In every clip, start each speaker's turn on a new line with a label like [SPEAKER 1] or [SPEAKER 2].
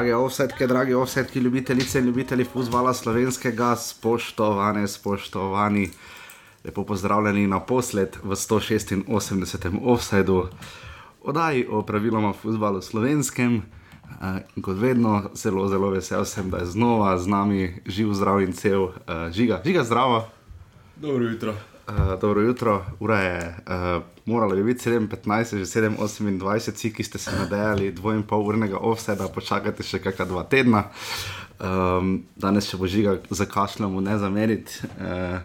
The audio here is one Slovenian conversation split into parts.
[SPEAKER 1] Drage offsetke, drage offsetke, ljubitelice in ljubitelji futbola slovenskega, spoštovane, spoštovani, lepo pozdravljeni na posled v 186. offsetu, oddaji o praviloma futbalu slovenskem. Uh, in kot vedno, zelo, zelo vesel sem, da je znova z nami živ, zdrav in cel, uh, žiga, žiga, zdravo.
[SPEAKER 2] Dobro jutro.
[SPEAKER 1] Uh, dobro jutro, ura je, uh, moralo bi biti 7:15, že 7:28, vsi, ki ste se nadejali dvo in pol urnega offseda, počakajte še kakšna dva tedna. Um, danes še bo žiga zakašljamo, ne zameriti. Uh,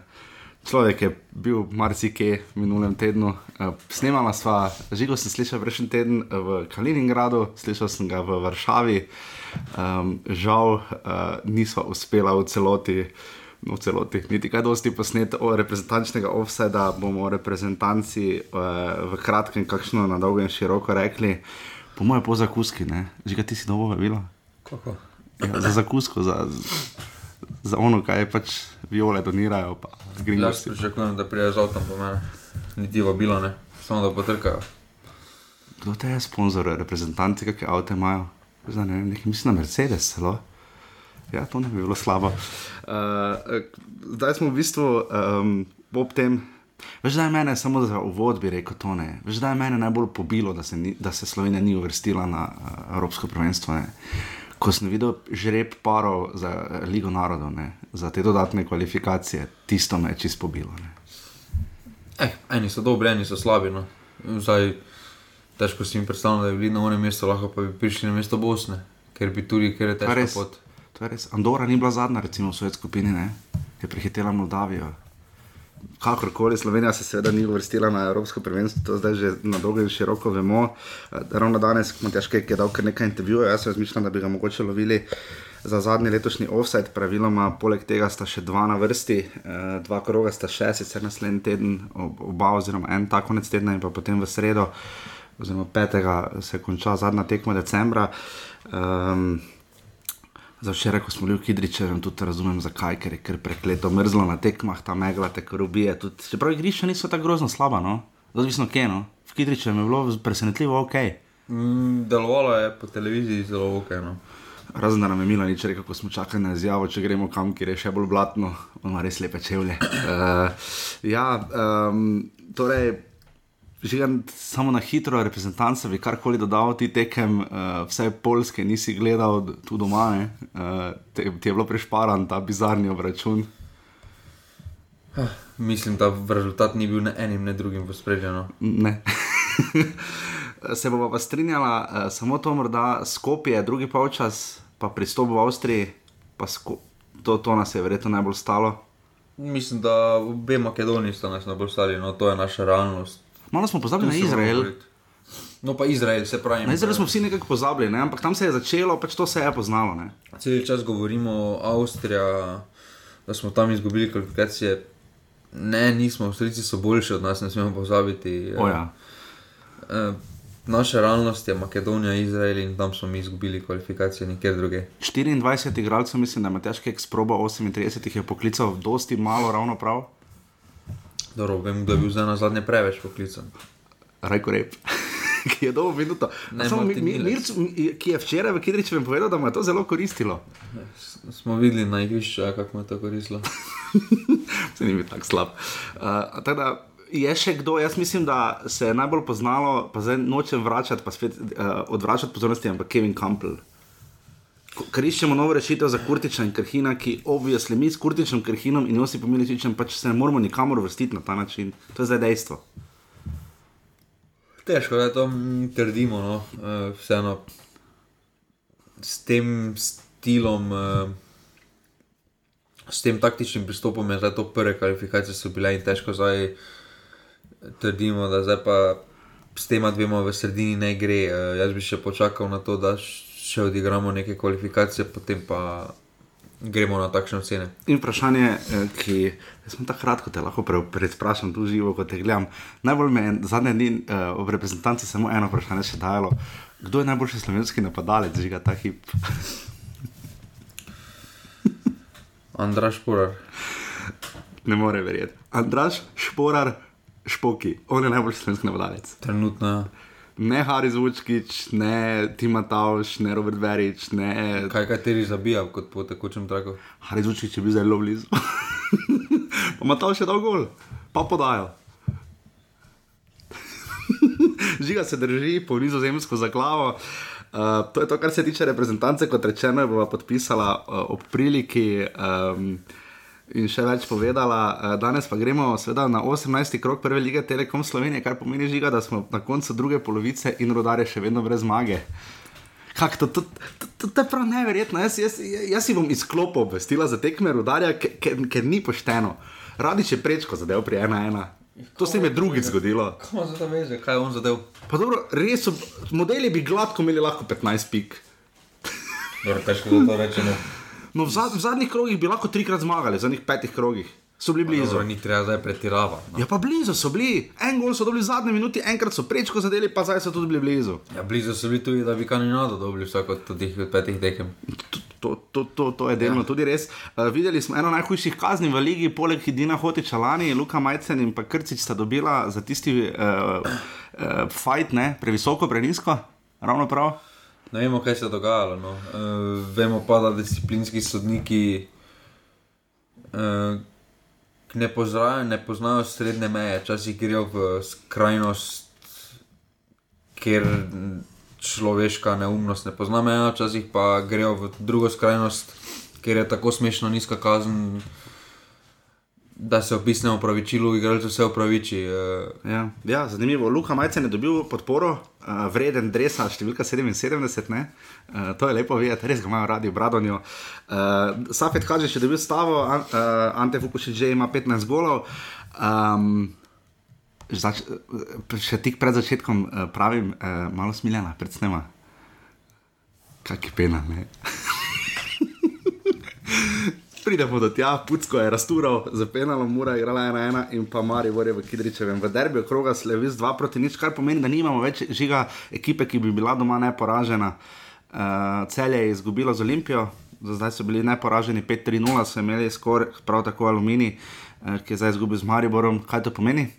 [SPEAKER 1] človek je bil marsikje v minulem tednu. Uh, snemala sva, žigo sem slišal prejšnji teden v Kaliningradu, slišal sem ga v Varšavi. Um, žal uh, nisva uspela v celoti no, v celoti, niti kaj dosti posnet o reprezentančnega offsajda, bomo reprezentanci uh, v kratkem, kakšno na dolgo in široko rekli. Po mojem, po zakuski, ne? že kaj ti si dobro vabila?
[SPEAKER 2] Kako?
[SPEAKER 1] Ja, za zakusko, za, za ono, kaj pač viole donirajo. Gringosti.
[SPEAKER 2] pričakujem, da prije z avtom po mene. Niti vabilo ne, samo da potrkajo.
[SPEAKER 1] Kdo te je sponzor, reprezentanti, kakšne avto imajo? Zdaj, ne vem, nekaj mislim na Mercedes celo. Ja, to ne bi bilo slabo. Uh, zdaj smo v bistvu um, ob tem. Veš, da je mene samo za uvod bi rekel to ne. Veš, da je mene najbolj pobilo, da se, ni, da se Slovenija ni uvrstila na uh, Evropsko prvenstvo. Ne. Ko sem videl žreb parov za uh, Ligo narodov, ne, za te dodatne kvalifikacije, tisto me je čisto pobilo. Ne.
[SPEAKER 2] Eh, eni so dobri, eni so slabi. No. Zdaj, težko si jim predstavljam, da bi bili na onem mestu, lahko pa bi prišli na mesto Bosne, ker bi tudi, ker je težko pot.
[SPEAKER 1] To je res. Andora ni bila zadnja, recimo v svoji skupini, ne? je prehitela Moldavijo. Kakorkoli, Slovenija se seveda ni uvrstila na Evropsko prvenstvo, to zdaj že na dolgo in široko vemo. Eh, Ravno danes, kot težko je dal kar nekaj intervjujev, jaz razmišljam, da bi ga mogoče lovili za zadnji letošnji offset. Praviloma, poleg tega sta še dva na vrsti, eh, dva kroga sta še, sicer naslednji teden, ob- oba oziroma en ta konec tedna in pa potem v sredo, oziroma petega se konča zadnja tekma decembra. Um, Za včeraj, ko smo bili v Kidričevem, tudi razumem, zakaj, ker je kar prekleto mrzlo na tekmah, ta megla te kar ubije. Tudi, čeprav igrišča niso tako grozno slaba, no? odvisno kje. No? V Kidričevem je bilo presenetljivo ok.
[SPEAKER 2] Mm, delovalo je po televiziji zelo ok. No.
[SPEAKER 1] Razen da nam je Milanič rekel, ko smo čakali na izjavo, če gremo kam, kjer je še bolj blatno, on ima res lepe čevlje. Uh, ja, um, torej, žigan samo na hitro, reprezentance bi karkoli dodal, ti tekem, uh, vse polske nisi gledal, tu doma, ne, uh, te, ti je bilo prešparan ta bizarni obračun.
[SPEAKER 2] Mislim, da rezultat ni bil ne enim, ne drugim spredju. No.
[SPEAKER 1] Ne. Se bomo pa strinjala, uh, samo to morda skopje, drugi polčas, pa pristop v Avstriji, pa sko to, to nas je verjetno najbolj stalo.
[SPEAKER 2] Mislim, da obe Makedoniji sta nas najbolj stali, no to je naša realnost.
[SPEAKER 1] Malo smo pozabili na Izrael.
[SPEAKER 2] boriti. No, pa Izrael, se pravi.
[SPEAKER 1] Na Izrael smo vsi nekako pozabili, ne? ampak tam se je začelo, pač to se je poznalo. Ne?
[SPEAKER 2] Cel čas govorimo o Avstriji, da smo tam izgubili kvalifikacije. Ne, nismo, Avstrijci so boljši od nas, ne smemo pozabiti.
[SPEAKER 1] O, ja.
[SPEAKER 2] Eh, Naša realnost je Makedonija, Izrael in tam smo mi izgubili kvalifikacije, nikjer druge.
[SPEAKER 1] 24 igralcev, mislim, da ima težke eksproba, 38 jih je poklical, dosti malo, ravno prav.
[SPEAKER 2] Dobro, vem, kdo je bil zdaj na zadnje preveč poklican.
[SPEAKER 1] Rajko rep. Ki je dolgo minuto.
[SPEAKER 2] Ne,
[SPEAKER 1] A Samo mi, mi. Mirc, mi- ki je včeraj v Kidričevem povedal, da mu je to zelo koristilo.
[SPEAKER 2] S- Smo videli na igrišču, ja, kako mu je to koristilo.
[SPEAKER 1] Se ni bil tako slab. Uh, tako da je še kdo, jaz mislim, da se je najbolj poznalo, pa zdaj nočem vračati, pa spet uh, odvračati pozornosti, ampak Kevin Campbell. Ker iščemo novo rešitev za Kurtiča in Krhina, ki obvisli mi s Kurtičem, Krhinom in Josipom Miličičem, pač se ne moramo nikamor vrstiti na ta način. To je zdaj dejstvo.
[SPEAKER 2] Težko je to mm, trdimo, no. Eh, vseeno s tem stilom, eh, s tem taktičnim pristopom je zdaj to prve kvalifikacije so bile in težko zdaj trdimo, da zdaj pa s tema dvema v sredini ne gre. Eh, Jaz bi še počakal na to, da š- še odigramo neke kvalifikacije, potem pa gremo na takšne ocene.
[SPEAKER 1] In vprašanje, eh, ki sem tako kratko te lahko pre- predsprašam tu živo, kot te gledam. Najbolj me je zadnje dni uh, v reprezentanci samo eno vprašanje še dajalo. Kdo je najboljši slovenski napadalec, žiga ta hip?
[SPEAKER 2] Andraš Porar.
[SPEAKER 1] Ne more verjeti. Andraš, šporar, špoki, on je najboljši slovenski napadalec.
[SPEAKER 2] Trenutno. ja.
[SPEAKER 1] Ne Haris Vučkič, ne Tima Tauš, ne Robert Verič, ne.
[SPEAKER 2] Kaj kateri zabija kot po tekočem traku?
[SPEAKER 1] Haris Vučkič je bil zelo blizu. pa ima Tauš še dol gol, pa podajo. Žiga se drži po nizozemsko za glavo. Uh, to je to, kar se tiče reprezentance, kot rečeno, je bova podpisala uh, ob priliki. Um, In še več povedala, uh, danes pa gremo seveda, na 18. krok prve lige Telekom Slovenije, kar pomeni, žiga, da smo na koncu druge polovice in rodare še vedno brez zmage. Kak, to, to, to, to, to je prav neverjetno. Jaz, jaz, jaz si bom izklopil obvestila za tekme rodarja, ker, ker, ker ni pošteno. Radi če prečko zadev pri 1-1. To se jim je drugič zgodilo.
[SPEAKER 2] Kaj za to veze, kaj je on zadev?
[SPEAKER 1] Pa dobro, res so, modeli bi gladko imeli lahko 15 pik.
[SPEAKER 2] Dobro, težko da to rečemo.
[SPEAKER 1] No, v, zad, v zadnjih krogih bi lahko trikrat zmagali, v zadnjih petih krogih. So bili blizu.
[SPEAKER 2] Dobro, ni treba zdaj pretiravati. No.
[SPEAKER 1] Ja, pa blizu so bili. En gol so dobili v zadnji minuti, enkrat so prečko zadeli, pa zdaj so tudi bili blizu.
[SPEAKER 2] Ja, blizu so bili tudi, da bi kandidato dobili vsako od teh petih tekem.
[SPEAKER 1] To, to, to, to je delno ja. tudi res. Uh, videli smo eno najhujših kazni v ligi, poleg Hidina Hotiča lani, Luka Majcen in pa Krcič sta dobila za tisti uh, uh, fight, ne, previsoko, prenisko, ravno prav.
[SPEAKER 2] Ne vemo, kaj se je dogajalo. No. Uh, vemo pa, da disciplinski sodniki uh, ne, pozrajo, ne poznajo srednje meje, včasih grejo v skrajnost, ker človeška neumnost ne pozna meja, včasih pa grejo v drugo skrajnost, ker je tako smešno nizka kazen. Da se opisne opravičilu, igralcev se opraviči. Uh.
[SPEAKER 1] Ja, ja, zanimivo. Luka Majcen je dobil podporo, uh, vreden dresa, številka 77. Uh, to je lepo videti, res ga imajo radi, bradonijo. Uh, Safet kaže, če je dobil stavo, an, uh, Ante Fukuši že ima 15 golov. Um, zač, še tik pred začetkom uh, pravim, uh, malo smiljena, predvsem. Kaj je pena, ne? pridemo do tja, Pucko je rastural, zapenalo mora, igrala ena ena in pa Mari vore v Kidričevem. V derbiju kroga slevi z 2 proti nič, kar pomeni, da nimamo več žiga ekipe, ki bi bila doma neporažena. Uh, Celje je izgubilo z Olimpijo, zdaj so bili neporaženi 5-3-0, so imeli skoraj prav tako Alumini, uh, ki je zdaj izgubil z Mariborom. Kaj to pomeni?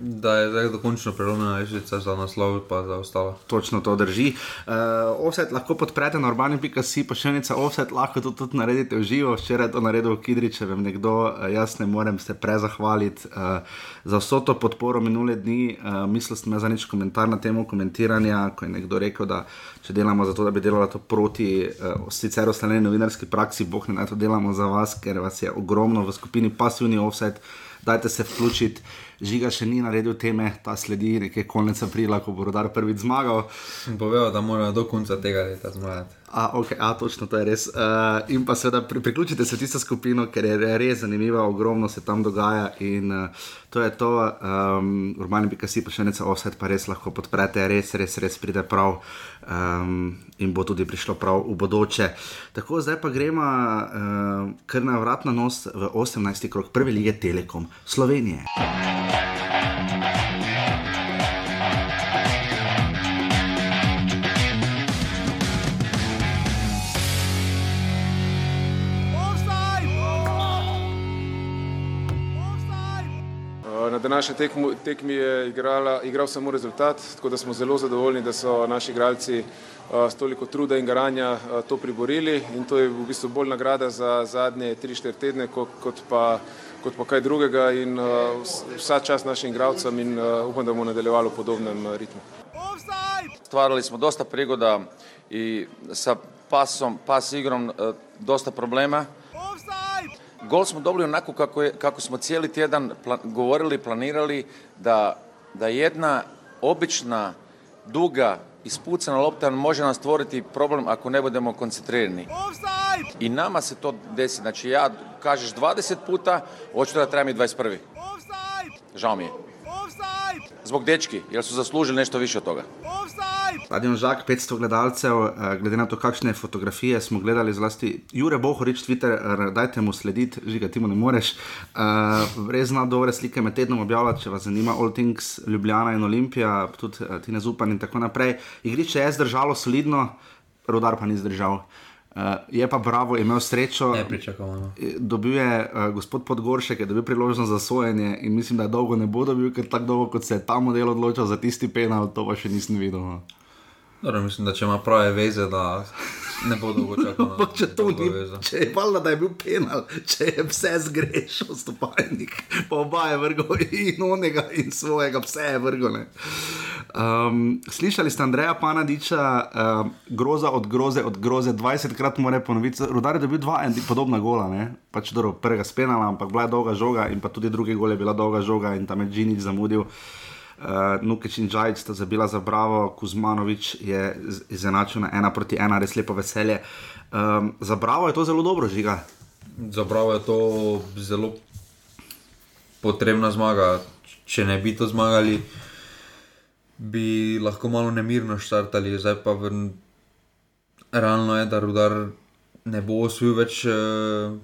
[SPEAKER 2] Da je zdaj dokončno prelomljena režica za naslov, pa za ostalo.
[SPEAKER 1] Točno to drži. Uh, offset lahko podprete na urbani.si, pošiljnica offset lahko to tudi naredite v živo. Včeraj je to naredil Kidrič, vem nekdo, uh, jaz ne morem se prezahvaliti uh, za vso to podporo minule dni. Uh, mislil sem za nič komentar na temo komentiranja, ko je nekdo rekel, da če delamo za to, da bi delali to proti uh, sicer ostane novinarski praksi, boh ne naj to delamo za vas, ker vas je ogromno v skupini pasivni offset. Dajte se vključiti žiga še ni naredil teme, ta sledi nekaj konec aprila, ko bo rodar prvič zmagal.
[SPEAKER 2] Povedal, da mora do konca tega leta zmagati.
[SPEAKER 1] A, okay, a, točno to je res. Uh, in pa seveda pri, priključite se tisto skupino, ker je res zanimiva, ogromno se tam dogaja. In uh, to je to, um, urbani bi kasi pa še nekaj offset, pa res lahko podprete, res, res, res pride prav um, in bo tudi prišlo prav v bodoče. Tako, zdaj pa gremo uh, kar na vrat na nos v 18. krok prve lige Telekom Slovenije.
[SPEAKER 3] Na današnji tekmi, tekmi je igrala, igral samo rezultat, tako da smo zelo zadovoljni, da so naši igralci s toliko truda in garanja to priborili. In to je v bistvu bolj nagrada za zadnje 3-4 tedne kot, kot, pa, kot pa kaj drugega in vsa čas našim igralcem in upam, da bomo nadaljevali v podobnem ritmu.
[SPEAKER 4] Stvarali smo dosta prigoda i sa pasom, pas igrom dosta problema. Gol smo dobili onako kako, je, kako smo cijeli tjedan plan, govorili, planirali da, da jedna obična, duga, ispucana lopta može nam stvoriti problem ako ne budemo koncentrirani. I nama se to desi. Znači ja kažeš 20 puta, očito da treba mi 21. Žao mi je. Zbog dečki, jer su zaslužili nešto više od toga.
[SPEAKER 1] Stadion Žak, 500 gledalcev, glede na to, kakšne fotografije smo gledali, zlasti Jure Bohorič, Twitter, dajte mu slediti, žiga ti mu ne moreš. Uh, res zna dobre slike med tednom objavljati, če vas zanima All Things, Ljubljana in Olimpija, tudi uh, Tina Zupan in tako naprej. Igrišče je zdržalo solidno, rodar pa ni zdržal. Uh, je pa Bravo imel srečo.
[SPEAKER 2] Nepričakovano.
[SPEAKER 1] Dobil je uh, gospod Podgoršek, je dobil priložnost za sojenje in mislim, da je dolgo ne bo dobil, ker tako dolgo, kot se je ta model odločil za tisti penal, to pa še nisem videl. No.
[SPEAKER 2] Dobro, mislim, da če ima prave veze, da ne bo dolgo čakal.
[SPEAKER 1] Ampak če to ni, če je valjda, da je bil penal, če je vse zgrešil, stopajnik, pa oba je vrgel in onega in svojega, vse je vrgel. Um, slišali ste Andreja Panadiča, um, groza od groze, od groze, 20 krat mora ponoviti. Rudar je dobil dva podobna gola, ne? pač dobro, prvega spenala, ampak bila je dolga žoga in pa tudi drugi gol je bila dolga žoga in tam je Džinič zamudil. Uh, Nukič in Džajč sta zabila za Bravo, Kuzmanovič je izenačil na ena proti ena, res lepo veselje. Um, za Bravo je to zelo dobro, žiga.
[SPEAKER 2] Za Bravo je to zelo potrebna zmaga. Če ne bi to zmagali, bi lahko malo nemirno štartali, zdaj pa v... realno je, da rudar ne bo osvojil več uh,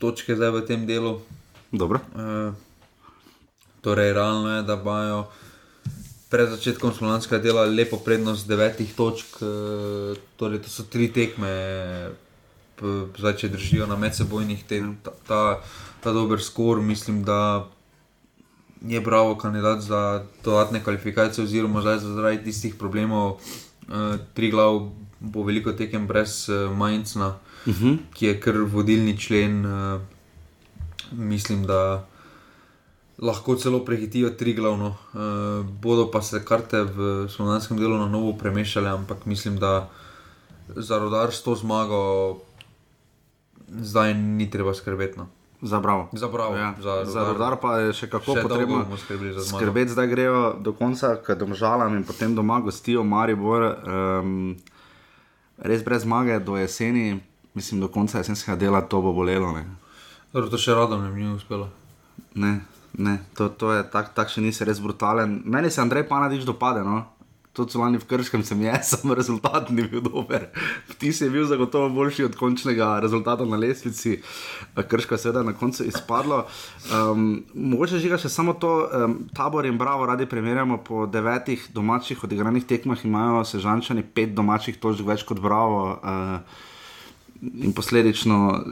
[SPEAKER 2] točke zdaj v tem delu.
[SPEAKER 1] Dobro.
[SPEAKER 2] Uh, torej, realno je, da imajo pred začetkom slovenskega dela lepo prednost devetih točk, uh, torej to so tri tekme, zdaj če držijo na medsebojnih, te, ta, ta, ta dober skor, mislim, da je bravo kandidat za dodatne kvalifikacije, oziroma zdaj zaradi tistih problemov, uh, tri glav bo veliko tekem brez uh, Mainzna, uh -huh. ki je kar vodilni člen. Mislim, da lahko celo prehitijo tri glavno. Uh, bodo pa se karte v slovenskem delu na novo premešale, ampak mislim, da za rodar s to zmago zdaj ni treba skrbeti. No.
[SPEAKER 1] Za bravo.
[SPEAKER 2] Za, bravo.
[SPEAKER 1] Ja.
[SPEAKER 2] za,
[SPEAKER 1] za rodar pa je še kako
[SPEAKER 2] še
[SPEAKER 1] potrebno skrbeti. Zdaj grejo do konca, ker domžalam in potem doma gostijo Maribor. Um, res brez zmage do jeseni, mislim, do konca jesenskega dela to bo bolelo.
[SPEAKER 2] Dobro, to še radom ne bi uspelo.
[SPEAKER 1] Ne. Ne, to, to je tak, tak še nisi res brutalen. Meni se Andrej Panadič dopade. No? Tudi lani v Krškem sem jaz, samo rezultat ni bil dober. Ti si bil zagotovo boljši od končnega rezultata na lestvici, Krška seveda na koncu izpadlo. Um, mogoče žiga še samo to, um, tabor in bravo radi primerjamo po devetih domačih odigranih tekmah, imajo sežančani pet domačih točk več kot bravo. Uh, in posledično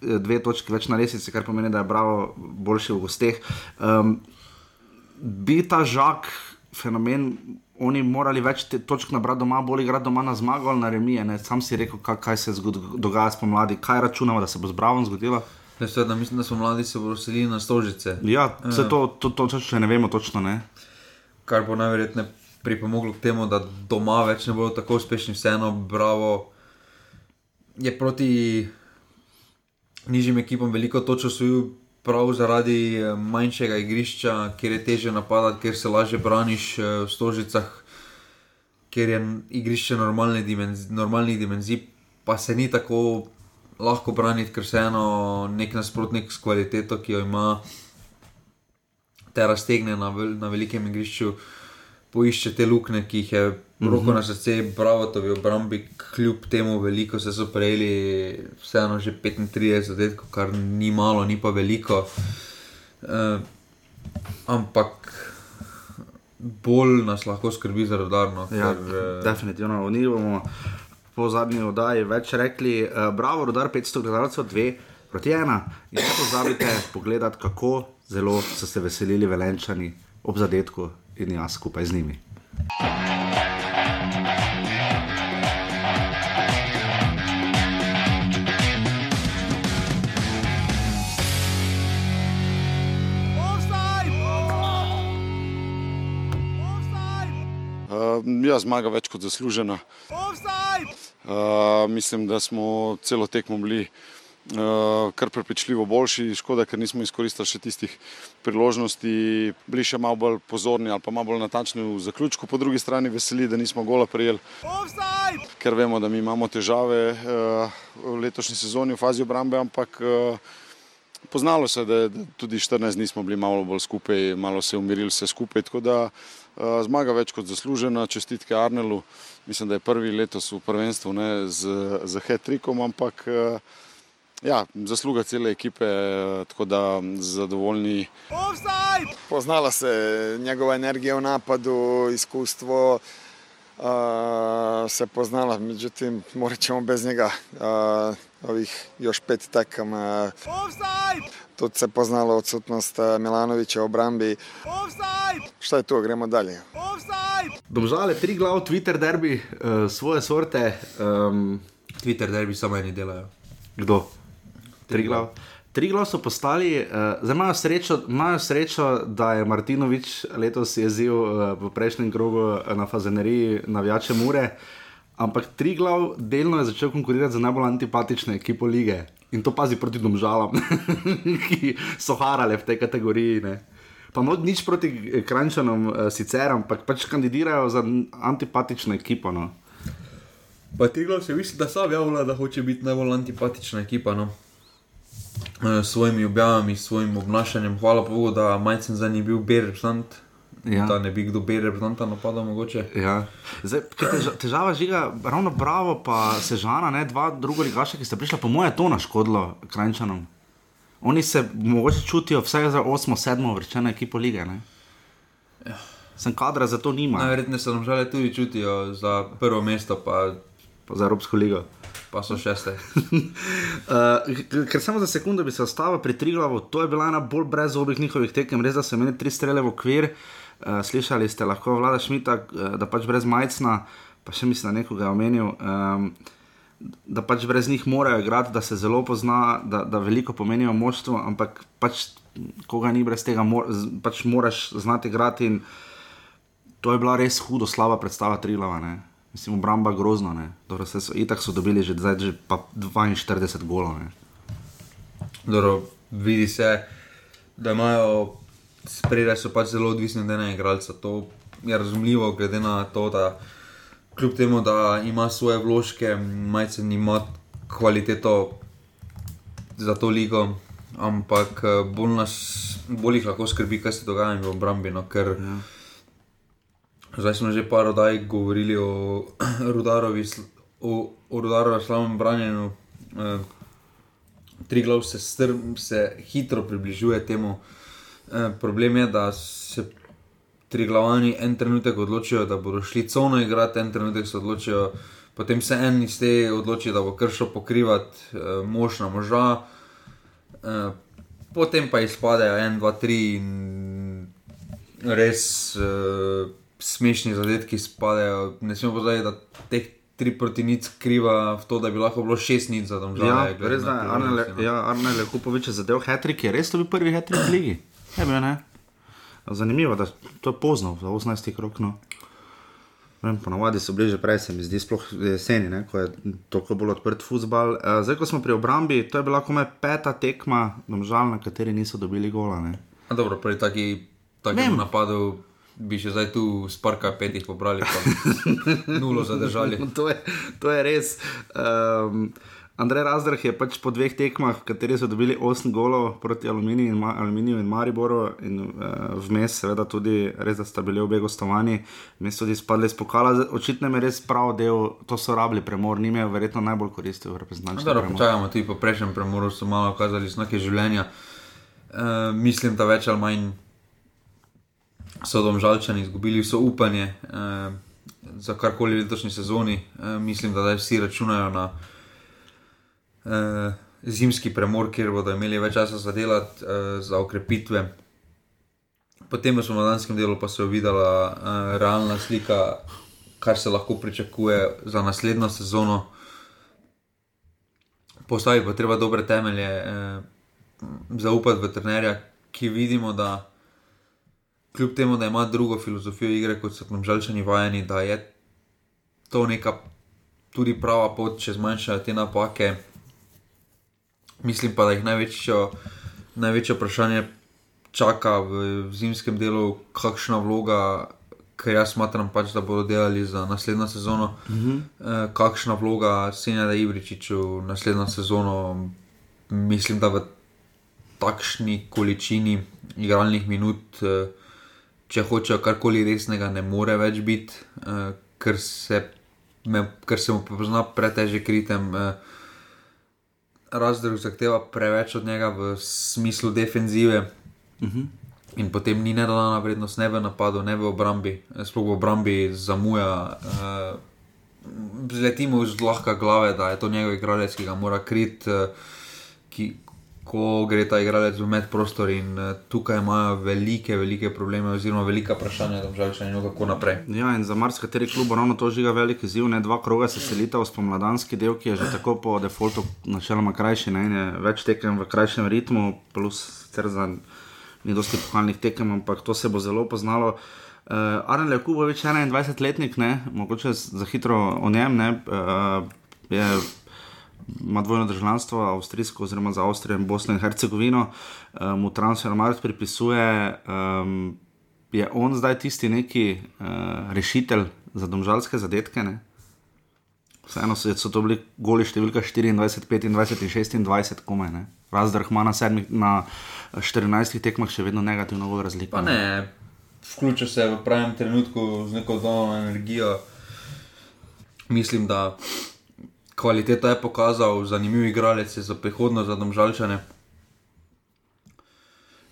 [SPEAKER 1] dve točki več na resici, kar pomeni, da je Bravo boljši v gosteh. Um, bi ta žak, fenomen, oni morali več točk nabrati doma, bolj igrati doma na zmago ali na remije. Ne? Sam si rekel, kaj, kaj se dogaja spomladi, kaj računamo, da se bo z Bravo zgodilo.
[SPEAKER 2] Ne, seveda, mislim, da so mladi se selili na stožice.
[SPEAKER 1] Ja, vse to, to, to, to še ne vemo točno. Ne?
[SPEAKER 2] Kar bo najverjetneje pripomoglo k temu, da doma več ne bodo tako uspešni, vseeno, bravo je proti nižjim ekipom veliko točk osvojil, prav zaradi eh, manjšega igrišča, kjer je teže napadati, ker se lažje braniš eh, v stožicah, ker je igrišče normalne dimenzi, normalnih dimenzij, pa se ni tako lahko braniti, ker se eno nek nasprotnik s kvaliteto, ki jo ima, te raztegne na, vel, na velikem igrišču, poišče te lukne, ki jih je Roko na srce, bravo, to je v obrambi, kljub temu veliko se so prejeli, vseeno že 35 zadetkov, kar ni malo, ni pa veliko. Uh, ampak bolj nas lahko skrbi za rodarno.
[SPEAKER 1] Ja, ker, uh, definitivno, oni bomo po zadnji oddaji več rekli, uh, bravo, rodar 500 gledalcev, dve proti ena. In ne pozabite pogledati, kako zelo so se veselili velenčani ob zadetku in jaz skupaj z njimi.
[SPEAKER 5] Ja, zmaga več kot zaslužena. Uh, mislim, da smo celo tekmo bili uh, kar prepričljivo boljši, škoda, ker nismo izkoristili še tistih priložnosti, bili še malo bolj pozorni ali pa malo bolj natančni v zaključku. Po drugi strani veseli, da nismo gola prijeli, ker vemo, da mi imamo težave uh, v letošnji sezoni v fazi obrambe, ampak uh, poznalo se, da, da tudi 14 dni smo bili malo bolj skupaj, malo se umirili vse skupaj. Eh, zmaga več kot zaslužena, čestitke Arnelu. Mislim, da je prvi letos v prvenstvu ne, z, z Hetrikom, ampak eh, ja, zasluga cele ekipe, eh, tako da zadovoljni.
[SPEAKER 6] Poznala se njegova energija v napadu, izkustvo. Uh, se poznala, međutim morat ćemo bez njega uh, ovih još pet takama. Tu se poznala odsutnost Milanovića u Brambi. Šta je to, gremo dalje.
[SPEAKER 1] Domžale, tri glav, Twitter derbi, uh, svoje sorte. Um,
[SPEAKER 2] Twitter derbi samo eni delajo.
[SPEAKER 1] kdo? Tri glav. Tri glav so postali, uh, zdaj imajo srečo, imajo srečo, da je Martinovič letos jezil uh, v prejšnjem krogu na Fazeneriji navijače Mure, ampak tri glav delno je začel konkurirati za najbolj antipatične ekipo lige. In to pazi proti domžalam, ki so harale v tej kategoriji. Ne. Pa no, nič proti Krančanom, uh, sicer, ampak pač kandidirajo za antipatično ekipo. No.
[SPEAKER 2] Pa Triglav se misli, da sam javlja, da hoče biti najbolj antipatična ekipa. No. S svojimi objavami, s svojim obnašanjem, hvala Bogu, da majcen za njih bil ber reprezentant.
[SPEAKER 1] Ja.
[SPEAKER 2] Da ne bi kdo ber reprezentanta napadal mogoče.
[SPEAKER 1] Ja. Zdaj, teža, težava žiga, ravno Bravo, pa Sežana, ne, dva druga ligaša, ki sta prišla, po mojem, to naškodilo Krajčanom. Oni se mogoče čutijo vsaj za 8-7 vrčeno ekipo lige. Ne? Sem kadra za to nima,
[SPEAKER 2] Najverjetneje se nam žale tudi čutijo za prvo mesto, pa,
[SPEAKER 1] pa za Evropsko ligo.
[SPEAKER 2] pa so šeste.
[SPEAKER 1] Uh, ker samo za sekundo bi se ostavil pri Triglavu, to je bila ena bolj brezobih njihovih tekem, res da so imeli tri strele v okvir. Uh, slišali ste lahko vlada Šmita, uh, da pač brez majcna, pa še mislim, da nekoga je omenil. Um, Da pač brez njih morajo igrati, da se zelo pozna, da, da veliko pomenijo moštvo, ampak pač, koga ni brez tega, mor, pač moraš znati igrati. in To je bila res hudo slaba predstava Trilava. Ne? Mislim, obramba grozna. ne. Dobro, so, itak so dobili že, zdaj, že pa 42 golov.
[SPEAKER 2] Dobro, vidi se, da imajo spredaj so pač zelo odvisni od enega igralca. To je razumljivo, glede na to, da kljub temu, da ima svoje vložke, majcen ima kvaliteto za to ligo, ampak eh, bolj, nas, bolj jih lahko skrbi, kaj se dogaja v obrambi. No, ker ja. Zdaj smo že par oddaj govorili o Rudarovi, o, o Rudarovem slavnem branjenju. Eh, Triglav se, strm, se hitro približuje temu. E, problem je, da se Triglavani en trenutek odločijo, da bodo šli cono igrati, en trenutek se odločijo, potem se en iz te odloči, da bo kršil pokrivati e, mož na moža, e, potem pa izpadejo en, dva, tri in res smešni zadetki spadajo. Ne smemo pozabiti, da teh tri proti nič kriva v to, da bi lahko bilo šest nič za domžale.
[SPEAKER 1] Ja, res da Arne,
[SPEAKER 2] no.
[SPEAKER 1] ja, Arne Lekupovič je zadev hetrik, je res to bil prvi hetrik v ligi. Je bil, ne? Zanimivo, da to je pozno, za 18 krok. No. Ne Vem, ponavadi so bili že prej, se mi zdi, sploh jeseni, ne, ko je toliko bolj odprt futbal. Zdaj, ko smo pri obrambi, to je bila komaj peta tekma, domžal, na kateri niso dobili gola. Ne.
[SPEAKER 2] A dobro, pri taki,
[SPEAKER 1] Vem.
[SPEAKER 2] takem napadu bi še zdaj tu s parka petih pobrali, pa nulo zadržali.
[SPEAKER 1] to, je, to je res. Um, Andrej Razdrah je pač po dveh tekmah, v katerih so dobili 8 golov proti Aluminiju in, Ma- Aluminiju in Mariboru, in uh, vmes, seveda, tudi res, da sta bili obe gostovani, vmes tudi spadli iz pokala. Zdaj, Očitno je res prav del, to so rabili premor, njim je verjetno najbolj koristil reprezentančni
[SPEAKER 2] Dobro,
[SPEAKER 1] premor.
[SPEAKER 2] počakajmo, tudi po prejšnjem premoru so malo kazali znake življenja. E, mislim, da več ali manj so domžalčani izgubili vso upanje e, za karkoli v letošnji sezoni. E, mislim, da zdaj vsi računajo na e, zimski premor, kjer bodo imeli več časa za delati, e, za okrepitve. Potem v spomladanskem delu pa se je videla e, realna slika, kar se lahko pričakuje za naslednjo sezono. Postaviti pa treba dobre temelje, eh, zaupati v trenerja, ki vidimo, da kljub temu, da ima drugo filozofijo igre, kot so nam žalčani vajeni, da je to neka tudi prava pot, če zmanjšajo te napake. Mislim pa, da jih največjo, največje vprašanje čaka v, v zimskem delu, kakšna vloga. Ker jaz smatram, pač, da bodo delali za naslednjo sezono, uh -huh. e, kakšna vloga Senjada Ibričiča v naslednjo sezono. Mislim, da v takšni količini igralnih minut, e, če hočejo karkoli resnega, ne more več biti, e, ker, se, me, ker se mu pozna pretežek ritem. E, Razdrg zahteva preveč od njega v smislu defenzive. Uh -huh. In potem ni nedodana vrednost, ne v napadu, ne v obrambi, sploh v obrambi zamuja, uh, zletimo zlahka glave, da je to njegov igralec, ki ga mora kriti, eh, ki, ko gre ta igralec v medprostor in eh, tukaj imajo velike, velike probleme, oziroma velika vprašanja, da bi šli kako naprej.
[SPEAKER 1] Ja, in za marsikateri klub ravno to žiga velik izziv. Ne? Dva kroga se selita v spomladanski del, ki je že tako po defaultu načeloma krajši, ne? je več tekem v krajšem ritmu, plus za ni dosti pohalnih tekem, ampak to se bo zelo poznalo. Uh, Arne Lekubovič, 21-letnik, ne? mogoče za hitro o njem, ne? Uh, je, ima dvojno državljanstvo, avstrijsko, oziroma za Avstrijo in Bosno in Hercegovino, uh, mu transfermarkt pripisuje. Um, je on zdaj tisti neki uh, rešitelj za domžalske zadetke? Ne? Vseeno so, so to bili goli številka 24, 25 in 26, komaj. Razdrh ima na, sedmi, na 14 tekmah še vedno negativno gol razliko.
[SPEAKER 2] Pa ne, vključil se v pravem trenutku z neko dono energijo. Mislim, da kvaliteta je pokazal, zanimiv igralec je za prihodnost, za domžalčane.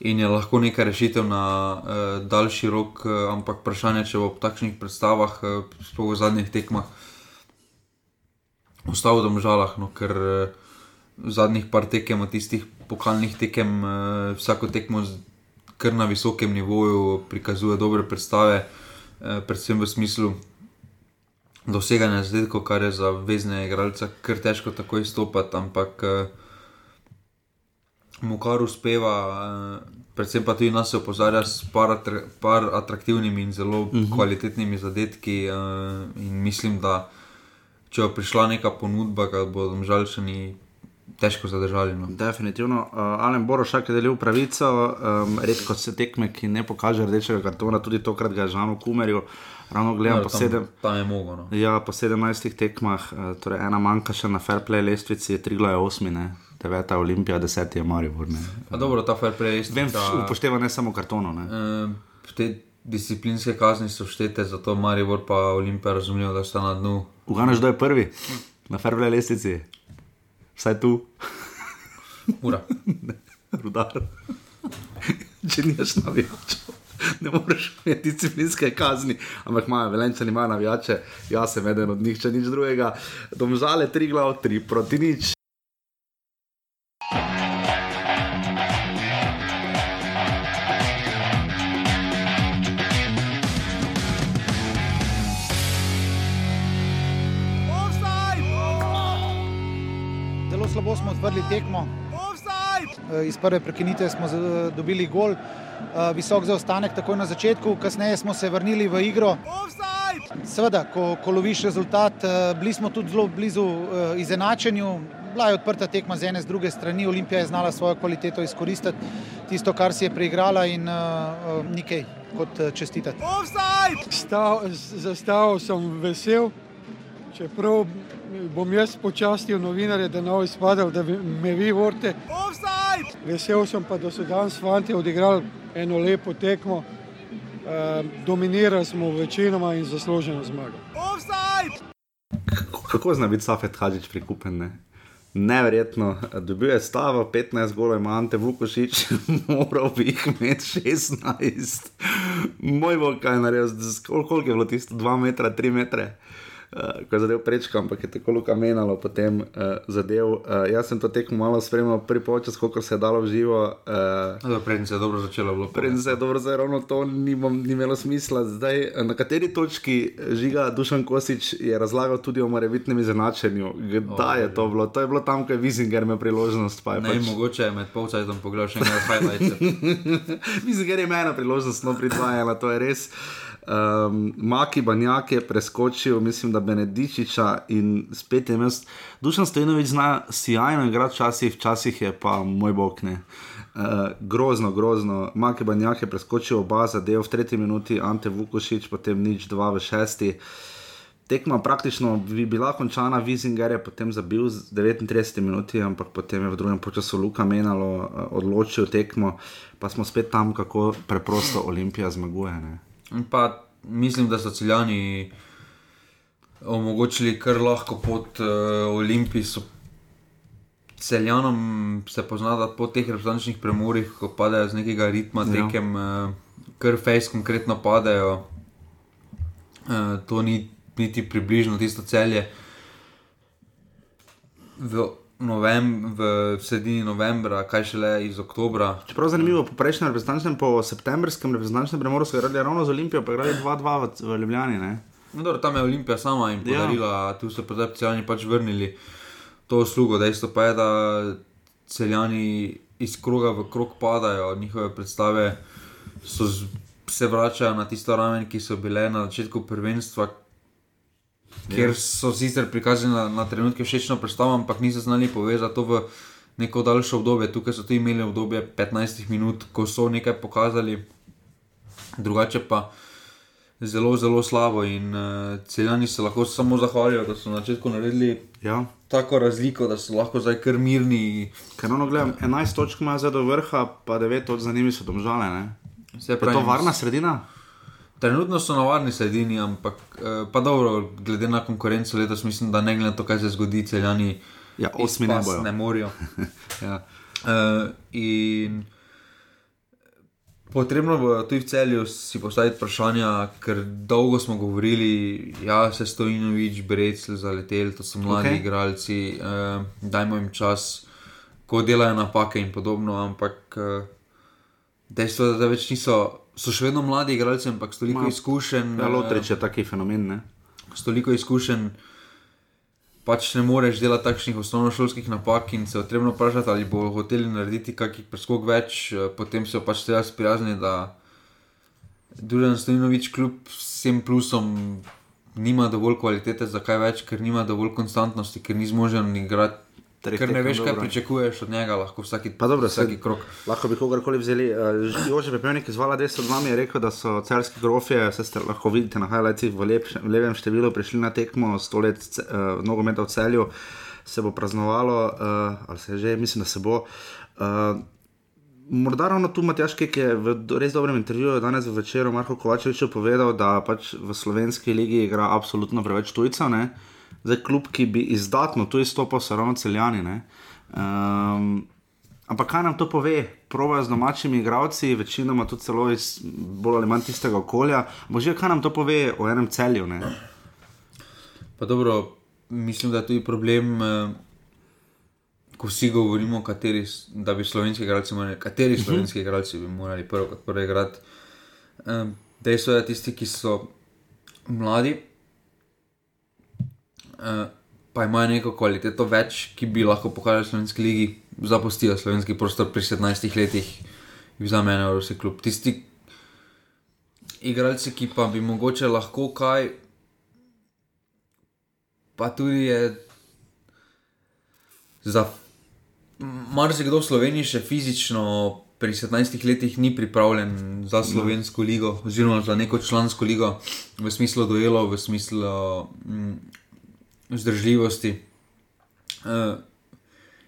[SPEAKER 2] In je lahko neka rešitev na uh, daljši rok, uh, ampak vprašanje, če bo v takšnih predstavah, uh, sploh v zadnjih tekmah, ostal v domžalah, no, ker uh, v zadnjih par tekem, tistih pokalnih tekem, uh, vsako tekmo kar na visokem nivoju prikazuje dobre predstave, uh, predvsem v smislu doseganja zadetkov, kar je za vezne igralce kar težko tako izstopati, ampak uh, mu kar uspeva. Uh, Predvsem pa tudi nas opozarja s par, atra, par atraktivnimi in zelo uh -huh. kvalitetnimi zadetki. Uh, in mislim, da če bo prišla neka ponudba, da bodo žalčani težko zadržali. No.
[SPEAKER 1] Definitivno. Uh, Alen Borošak je delil pravico, um, redko se tekme, ki ne pokaže rdečega kartona, tudi tokrat ga je žal kumeril. Ravno gledam
[SPEAKER 2] Ja,
[SPEAKER 1] po,
[SPEAKER 2] tam-
[SPEAKER 1] sedem,
[SPEAKER 2] Tam je mogo. No.
[SPEAKER 1] ja, po 17 tekmah, uh, torej ena manjka še na fair play lestvici, Trigla je 8, 9 Olimpija, 10 je Maribor. ne.
[SPEAKER 2] Dobro, ta fair play res
[SPEAKER 1] Vem, upošteva ne samo kartono. Ne.
[SPEAKER 2] Uh, te disciplinske kazni so štete, zato Maribor pa Olimpija razumejo, da sta na dnu.
[SPEAKER 1] Uganeš, kdo je prvi na fair play lestvici? Vsaj tu,
[SPEAKER 2] Ura.
[SPEAKER 1] rudar. Če nimaš navijačev. Ne moreš imeti disciplinske kazni, ampak imajo velenčani, imajo navijače, jaz sem eden od njih, če nič drugega. Domžale tri glav, tri proti nič.
[SPEAKER 7] Zelo slabo smo odprli tekmo. Eh, Iz prve prekinitve smo dobili gol, eh, visok zaostanek takoj na začetku, kasneje smo se vrnili v igro. Seveda, ko, ko loviš rezultat, eh, bili smo tudi zelo blizu izenačenju. Bila je odprta tekma z ene, z druge strani. Olimpija je znala svojo kvaliteto izkoristiti, tisto, kar si je preigrala, in uh, nekaj kot čestitati.
[SPEAKER 8] Stav, zastav sem vesel, čeprav bom jaz počastil novinarje, da ne bo izpadal, da me vi vorite. Vesel sem pa, da so danes fanti odigrali eno lepo tekmo. E, dominirali smo večinoma in zasluženo zmago.
[SPEAKER 1] Kako- Kako zna biti Safet Hadžič prikupen? Ne? Neverjetno, dobil je stavo, 15 golov ima Ante Vukošič, moral bi jih imeti 16. Moj bog, kaj je naredil, koliko je bilo tisto, 2 metra, 3 metre. Uh, ko je zadev prečka, ampak je tako luka menalo, potem uh, zadev. Uh, jaz sem to tekmo malo spremljal, prvi počas, koliko se je dalo v živo. Uh,
[SPEAKER 2] Predtem se je dobro začelo. Bilo.
[SPEAKER 1] Preden se je dobro zdaj ravno to ni, bom- ni imelo smisla. Zdaj, na kateri točki žiga Dušan Kosič je razlagal tudi o morebitnem izenačenju. Kdaj je to bilo? To je bilo tam, ko je Vizinger imel priložnost. Pa je
[SPEAKER 2] Ne,
[SPEAKER 1] pač...
[SPEAKER 2] mogoče je med polcajtom pogledal še nekaj highlights.
[SPEAKER 1] Vizinger je imel priložnost, no pridvajala, to je res. Um, Maki Banjak je preskočil, mislim, da Benedičiča in spet je imel. Dušan Stojnovič zna sjajno igrati, včasih, včasih je pa moj bog ne. Uh, grozno, grozno. Maki Banjak je preskočil oba zadev v tretji minuti, Ante Vukošič, potem nič, dva v šesti. Tekma praktično bi bila končana, Vizinger je potem zabil z 39 minuti, ampak potem je v drugem času Luka menalo, eh, odločil tekmo, pa smo spet tam, kako preprosto Olimpija zmaguje. Ne.
[SPEAKER 2] Pa mislim, da so celjani omogočili kar lahko pot uh, Olimpiji. So celjanom se pozna, da po teh reprezentančnih premorih, ko padejo z nekega ritma,
[SPEAKER 1] Ja.
[SPEAKER 2] tekem, uh, kar fejs konkretno padejo. Uh, to ni niti približno tisto celje. V, novem, v sredini novembra, kaj šele iz oktobra.
[SPEAKER 1] Čeprav zanimivo, po prejšnjem reprezentančnem, po septembrskem reprezentančnem premoru so igrali ravno z Olimpijo, pa igrali 2-2 v, v Ljubljani. Ne?
[SPEAKER 2] No, dobro, tam je Olimpija sama jim
[SPEAKER 1] Ja.
[SPEAKER 2] podarila, tu so celjani pač vrnili to uslugo. Dejstvo pa je, da celjani iz kroga v krog padajo, njihove predstave so z, se vračajo na tisto raven, ki so bile na začetku prvenstva. Ker so sicer prikazali na, na trenutke všečno predstavo, ampak niso znali povezati to v neko daljše obdobje. Tukaj so tudi imeli obdobje 15 minut, ko so nekaj pokazali, drugače pa zelo, zelo slabo. In uh, celjani se lahko samo zahvalijo, da so na začetku naredili
[SPEAKER 1] Ja.
[SPEAKER 2] tako razliko, da so lahko zdaj kar mirni.
[SPEAKER 1] Ker ono gledam, 11 točk ima zdaj do vrha, pa 9 točk za njimi so domžale. Je to varna sredina?
[SPEAKER 2] Trenutno so na varni sredini, ampak eh, pa dobro, glede na konkurenco letos, mislim, da ne glede na to, kaj se zgodi, celjani
[SPEAKER 1] Ja, osmi ne bojo.
[SPEAKER 2] ne morejo.
[SPEAKER 1] Ja.
[SPEAKER 2] Uh, in potrebno bo tudi v celju si postaviti vprašanja, ker dolgo smo govorili, da se Stojinovič, Brecl, zaletel, to so mladi okay. igralci, uh, dajmo jim čas, ko delajo napake in podobno, ampak uh, dejstvo je, da več niso. So še vedno mladi igralci, ampak s toliko izkušenj.
[SPEAKER 1] Ja, Lotrič je taki fenomen. Ne?
[SPEAKER 2] s toliko izkušenj, pač ne moreš delati takšnih osnovnošolskih napak in se je potrebno vprašati, ali bo hoteli narediti kakšen preskok več, eh, potem se pač treba sprijazniti, da Duran Stojinovič kljub vsem plusom nima dovolj kvalitete za kaj več, ker nima dovolj konstantnosti, ker ni zmožen igrati.
[SPEAKER 1] Treh
[SPEAKER 2] Ker ne veš, kaj
[SPEAKER 1] dobro.
[SPEAKER 2] pričakuješ od njega, lahko vsaki,
[SPEAKER 1] Pa dobro,
[SPEAKER 2] vsaki krok.
[SPEAKER 1] Lahko bi kogarkoli vzeli. Uh, Jože Pepelnik iz Vala 10 z nami je rekel, da so celski grofje, vse ste lahko vidite na highlightsih v, lep, v levem številu, prišli na tekmo 100 let uh, nogometa v celju, se bo praznovalo, uh, ali se že, mislim, da se bo. Uh, Morda ravno tu Matjaš, ki je v res dobrem intervjuju danes v večeru Marko Kovačeviču povedal, da pač v slovenski ligi igra absolutno preveč tujcev. Ne? Zdaj, klub, ki bi izdatno tu izstopal, so ravno celjani. Um, ampak kaj nam to pove? Provajo z domačimi igravci, večinoma tudi celo iz bolj ali manj tistega okolja. Bože, kaj nam to pove o enem celju? Ne?
[SPEAKER 2] Pa dobro, mislim, da je tudi problem, eh, ko vsi govorimo, kateri, da bi slovenski igralci morali, kateri slovenski igralci bi morali prvo kot prvo igrati. Eh, Dejstvo je, da tisti, ki so mladi, pa imajo neko kvaliteto več, ki bi lahko pokazali slovenski ligi, zapustijo slovenski prostor pri 17 letih in vzamejo Evropski klub. Tisti igralci, ki pa bi mogoče lahko kaj pa tudi je za marsikdo v Sloveniji še fizično pri 17 letih ni pripravljen za slovensko ligo, oziroma za neko člansko ligo, v smislu duelov, v smislu mm, vzdržljivosti. Uh,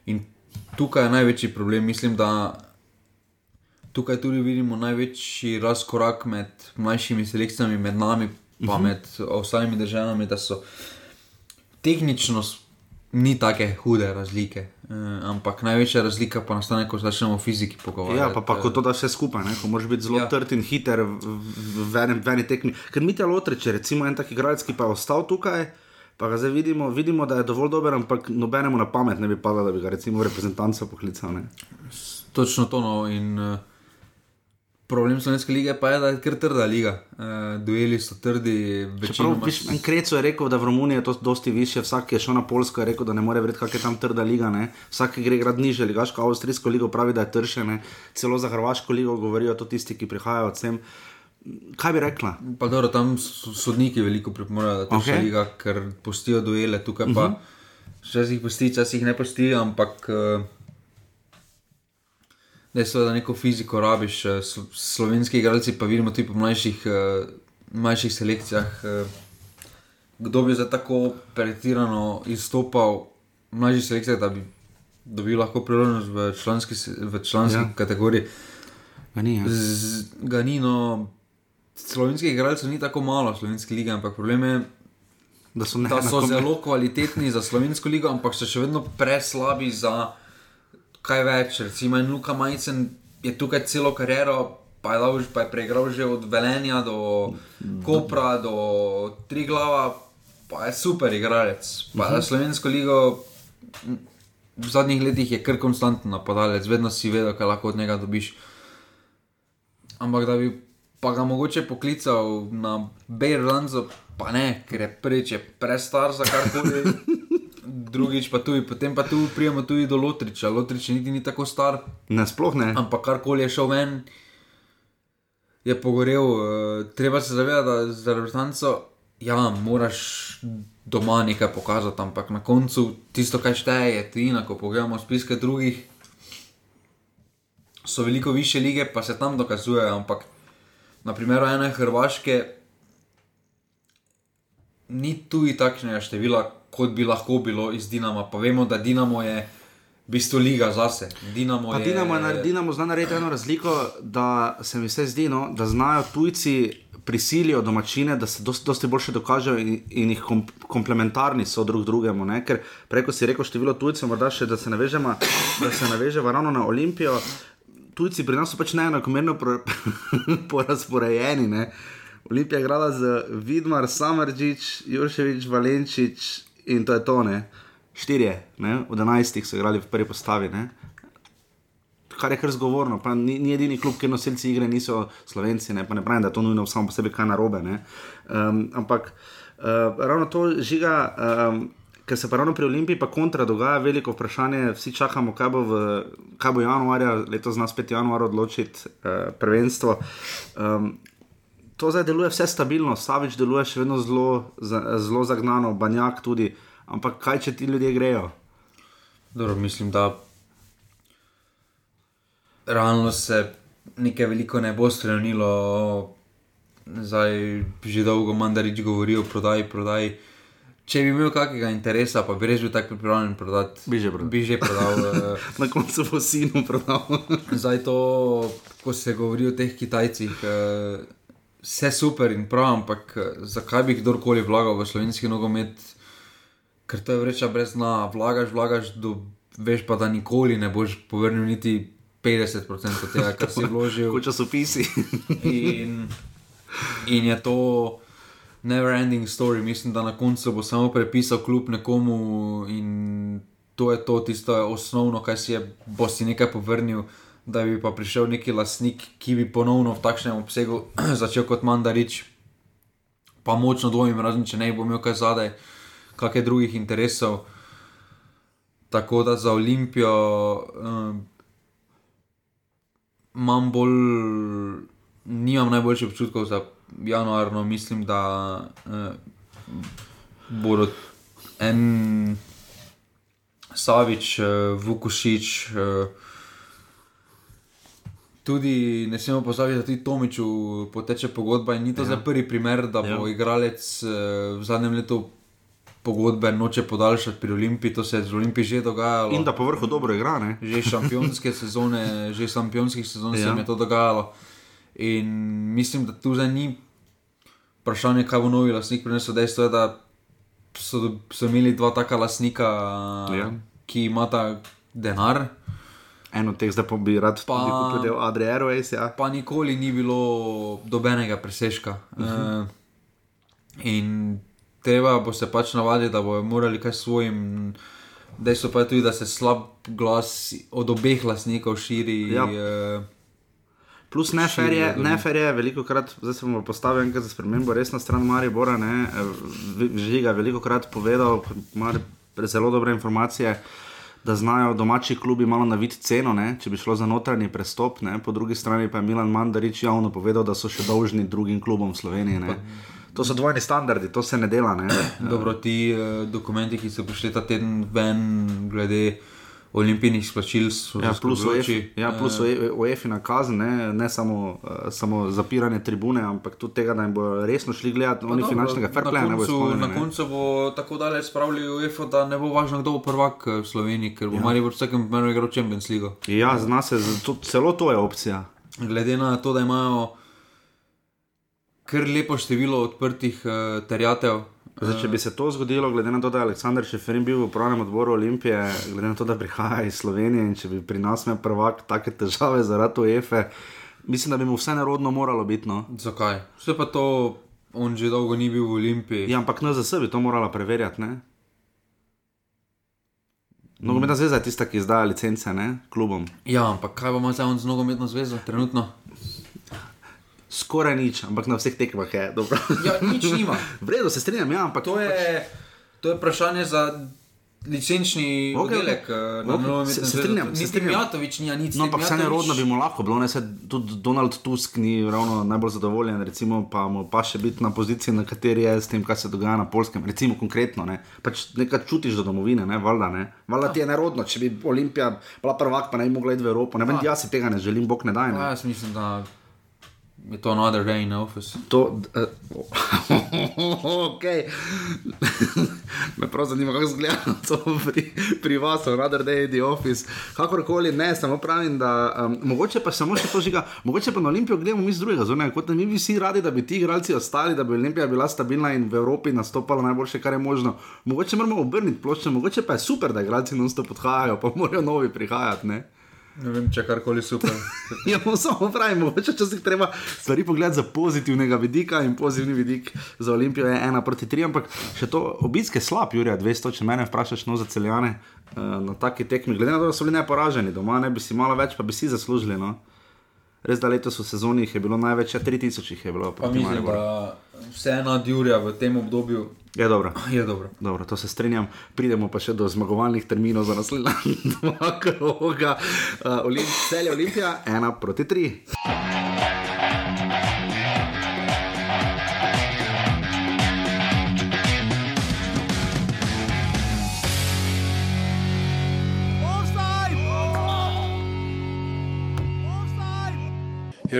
[SPEAKER 2] in tukaj je največji problem, mislim, da tukaj tudi vidimo največji razkorak med mlajšimi selekcijami, med nami, pa uh -huh. med ostalimi državami, da so tehnično ni tako hude razlike, eh, ampak največja razlika pa nastane, ko začnemo o fiziki pogovarjati.
[SPEAKER 1] Ja, pa, pa ko to da vse skupaj, ne? ko moraš biti zelo
[SPEAKER 2] Ja.
[SPEAKER 1] trd in hiter v, v, v, v eni tekmi. Ker mi te lotriče, recimo en tak igralec, ki pa je ostal tukaj. Pa ga zdaj vidimo, vidimo, da je dovolj dober, ampak nobenemu na pamet ne bi padlo, da bi ga recimo v reprezentanco poklical. Ne?
[SPEAKER 2] Točno to. No. In, uh, problem slovenske lige pa je, da je kar trda liga. Uh, dueli so trdi,
[SPEAKER 1] Čeprav, viš, en kreco je rekel, da v Romuniji je to dosti više, vsak je šel na Polsko je rekel, da ne more verjeti, kako je tam trda liga. Ne? Vsak, gre grad niže, ligaško avstrijsko ligo pravi, da je tršene, celo za hrvaško ligo govorijo to tisti, ki prihajajo od sem. Kaj bi rekla?
[SPEAKER 2] Pa dobro, tam so sodniki veliko pripomorejo, da okay. liga, ker postijo duele, tukaj pa uh -huh. včasih posti, včasih ne posti, ampak uh, dejstvo je, da neko fiziko rabiš. eh, slo- Slovenski igralci pa vidimo tudi po mlajših, uh, mlajših selekcijah. Kdo bi za tako pretirano izstopal v mlajših selekcijah, da bi dobil lahko priložnost v članski, v članski
[SPEAKER 1] ja.
[SPEAKER 2] kategoriji.
[SPEAKER 1] Ga ni, ja.
[SPEAKER 2] Z, ga ni, no, slovenskih igralcev ni tako malo v slovenski ligi, ampak problem je,
[SPEAKER 1] Da so,
[SPEAKER 2] da so zelo kvalitetni za slovensko ligo, ampak so še vedno preslabi za kaj več. Recimo, Luka Majcen je tukaj celo kariero. Pa je, dal, pa je preigral že od Velenja do Kopra, do Triglava, pa je super igralec. Pa uh -huh. Slovensko ligo v zadnjih letih je kar konstanten napadalec, vedno si vedel, kaj lahko od njega dobiš. Ampak da bi pa ga mogoče poklical na Bejrlanzo, pa ne, ker je je prestar za karkoli. Drugič pa tudi, potem pa tu prijemo tudi do Lotriča. Lotrič niti ni tako star,
[SPEAKER 1] Ne, sploh ne.
[SPEAKER 2] ampak karkoli je šel ven, je pogorel. Uh, treba se zavedati, da za reprezentanco, ja, moraš doma nekaj pokazati, ampak na koncu tisto, kar šteje, je tujina, ko pogledamo spiske drugih. So veliko više lige, pa se tam dokazujejo, ampak na primeru ene Hrvaške ni tuji takšnega števila, kot bi lahko bilo iz Dinama. Pa vemo, da Dinamo je v bistvu liga zase. Dinamo
[SPEAKER 1] Pa
[SPEAKER 2] je,
[SPEAKER 1] Dinamo, je nar- Dinamo zna narediti eno razliko, da se mi vse zdi, no, da znajo tujci prisilijo domačine, da se dosti, dosti boljše dokažejo in, in jih kom, komplementarni so drug drugemu. Ne? Ker preko si rekel število tujcev, morda še da se navežemo, da se navežemo ravno na Olimpijo. Tujci pri nas so pač neenakomerno porazporejeni. Ne? Olimpija je igrala z Vidmar, Samardžič, Jurševič, Valenčič in to je to. Ne? Štirje, ne? od enajstih so igrali v prvi postavi. Ne? kar je kar zgovorno. Pa ni, ni edini klub, kjer nosilci igre niso slovenci, ne, pa ne pravim, da je to nujno samo po sebi kaj narobe. Um, ampak uh, ravno to žiga. Um, Ker se pa ravno pri Olimpiji, pa kontra dogaja veliko vprašanje, vsi čakamo, kaj bo, v, kaj bo januarja, letos nas 5. januar odločiti uh, prvenstvo. Um, to zdaj deluje vse stabilno, Savič deluje še vedno zelo, zelo zagnano, Banjak tudi. Ampak kaj, če ti ljudje grejo?
[SPEAKER 2] Dobro, mislim, da realno se nekaj veliko ne bo spremenilo. Zdaj že dolgo mandarič govori o prodaji, prodaji. Če bi imel kakega interesa, pa bi res bil tako pripravljen prodati.
[SPEAKER 1] Bi že prodal.
[SPEAKER 2] Bi že prodal eh,
[SPEAKER 1] Na koncu bo sinu prodal.
[SPEAKER 2] Zdaj to, ko se govori o teh Kitajcih, eh, vse super in prav, ampak eh, zakaj bi kdorkoli vlagal v slovenski nogomet, ker to je vreča brez dna, vlagaš, vlagaš, do, veš pa, da nikoli ne boš povrnil niti 50% tega, kar si vložil.
[SPEAKER 1] Kot časopisi.
[SPEAKER 2] In, in je to never ending story. Mislim, da na koncu bo samo prepisal kljub nekomu in to je to, tisto je osnovno, kaj si je, bo si nekaj povrnil. Da bi pa prišel neki lasnik, ki bi ponovno v takšnem obsegu začel kot mandarič, pa močno dvomim, razen če ne bi imel kaj zadaj, kakšne drugih interesov. Tako da za Olimpijo um, imam bolj, nimam najboljših občutkov za januar, no mislim, da uh, bodo en Savič, uh, Vukušič. Uh, Tudi ne smemo pozabiti, da tudi Tomiču poteče pogodba in ni to ja. za prvi primer, da bo ja. igralec uh, v zadnjem letu pogodbe noče podaljšati pri Olimpiji, to se je z Olimpiji že dogajalo.
[SPEAKER 1] In da po vrhu dobro igra. Ne?
[SPEAKER 2] Že šampionske sezone, že šampionskih sezon ja. se je to dogajalo. In mislim, da tu zdaj ni vprašanje, kaj bo novi lasnik prinesel. Dejstvo je, da so, so imeli dva taka lasnika,
[SPEAKER 1] Ja.
[SPEAKER 2] ki imata denar.
[SPEAKER 1] En od teh zdaj pa bi rad
[SPEAKER 2] Pa-
[SPEAKER 1] kupil del Adria Airways. Ja.
[SPEAKER 2] pa nikoli ni bilo dobenega presežka. Uh -huh. e, in treba bo se pač navaditi, da bodo morali kaj svojim. Dejstvo pa je tudi, da se slab glas od obeh lasnikov širi.
[SPEAKER 1] Ja.
[SPEAKER 2] eh,
[SPEAKER 1] Plus nefer je, nefer je veliko krat, zdaj se bomo postavili enkrat za spremembo, res na stran Maribora. Ne, V- Žiga je veliko krat povedal, ima zelo dobre informacije. Da znajo domači klubi malo naviti ceno, ne, če bi šlo za notranji prestop, ne, po drugi strani pa je Milan Mandarič javno povedal, da so še dolžni drugim klubom v Sloveniji. Ne. To so dvojni standardi, to se ne dela. Ne.
[SPEAKER 2] Dobro, ti uh, dokumenti, ki so prišli ta teden ven, glede olimpijskih splačil,
[SPEAKER 1] Ja, plus. UEFA, ja, plus
[SPEAKER 2] Eh,
[SPEAKER 1] UEFA na kazen, ne, ne samo, uh, samo zapiranje tribune, ampak tudi tega, da jim bo resno šli gledati, oni
[SPEAKER 2] dobro,
[SPEAKER 1] finančnega fair playa ne bodo spomnili.
[SPEAKER 2] na koncu bo tako daleč spravili UEFA, da ne bo važno, kdo bo prvak eh, v Sloveniji, ker bo ja. Marijo v vsakem primeru igral Champions League.
[SPEAKER 1] Ja, zna se, to, celo to je opcija.
[SPEAKER 2] Glede na to, da imajo kar lepo število odprtih uh, terjatev.
[SPEAKER 1] Zdaj, če bi se to zgodilo, glede na to, da je Aleksandr Šeferin bil v upravnem odboru Olimpije, glede na to, da prihaja iz Slovenije in če bi pri nas imel prvak take težave zaradi UEFA, mislim, da bi mu vse nerodno moralo biti. No.
[SPEAKER 2] Zakaj? Vse pa to on že dolgo ni bil v Olimpiji.
[SPEAKER 1] Ja, ampak NZS bi to morala preverjati. Ne? Nogometna zveza je tista, ki izdaja licence ne? klubom.
[SPEAKER 2] Ja, ampak kaj bo ima zdaj z nogometno zvezo trenutno?
[SPEAKER 1] Skoraj nič, ampak na vseh tekmah je dobro.
[SPEAKER 2] Ja, nič nima.
[SPEAKER 1] V redu se strinjam, ja, ampak
[SPEAKER 2] To je, to je vprašanje za licenčni
[SPEAKER 1] Ok, ok.
[SPEAKER 2] oddelek. eh, na
[SPEAKER 1] Ok,
[SPEAKER 2] nogometnem
[SPEAKER 1] se- se strinjam, se strinjam.
[SPEAKER 2] Mijatovič ni, nič.
[SPEAKER 1] No, ampak vse nerodno bi mu lahko bilo, ne se tudi Donald Tusk ni ravno najbolj zadovoljen, recimo pa mu pa še biti na poziciji, na kateri je s tem, kaj se dogaja na polskem, recimo konkretno, ne. pač nekaj čutiš do domovine, ne, valjda, ne. Valjda ti je nerodno, če bi Olimpija bila prvak, pa ne bi mogla iti v Evropo, ne vem, jaz si tega ne želim, bog ne daj, ne.
[SPEAKER 2] Ja, jaz mislim, da je to another day in office.
[SPEAKER 1] To, uh, ok. Me prav zanima, kako izgleda to pri, pri vas, Radar Day, The Office. Kakorkoli, ne, samo pravim, da um, mogoče pa samo še to žiga, mogoče pa na Olimpijo gledamo mi z drugega zunaj, kot da mi bi vsi radi, da bi ti igralci ostali, da bi Olimpija bila stabilna in v Evropi nastopala najboljše, kar je možno. Mogoče moramo obrniti plošče, mogoče pa je super, da igralci non-stop odhajajo, pa morajo novi prihajati, ne.
[SPEAKER 2] Ne vem, če karkoli super.
[SPEAKER 1] Ja, samo pravim, mogoče včasih treba stvari pogledati za pozitivnega vidika in pozitivni vidik za Olimpijo je ena proti tri, ampak še to obisk je slab, Jurija, 200, če mene vprašaš, no za celjane uh, na taki tekmi. Glede na to, da so bili neporaženi doma, ne bi si malo več, pa bi si zaslužili. No. Res da letos v sezoni je bilo največ, ja, 3000 jih je bilo.
[SPEAKER 2] Pa mislim, da vseeno Djurja v tem obdobju.
[SPEAKER 1] Je dobro.
[SPEAKER 2] je dobro.
[SPEAKER 1] dobro, to se strinjam. Pridemo pa še do zmagovalnih terminov za naslednja dva kroga. Eh, uh, Olimp Celje Olimpija 1 proti
[SPEAKER 9] 3.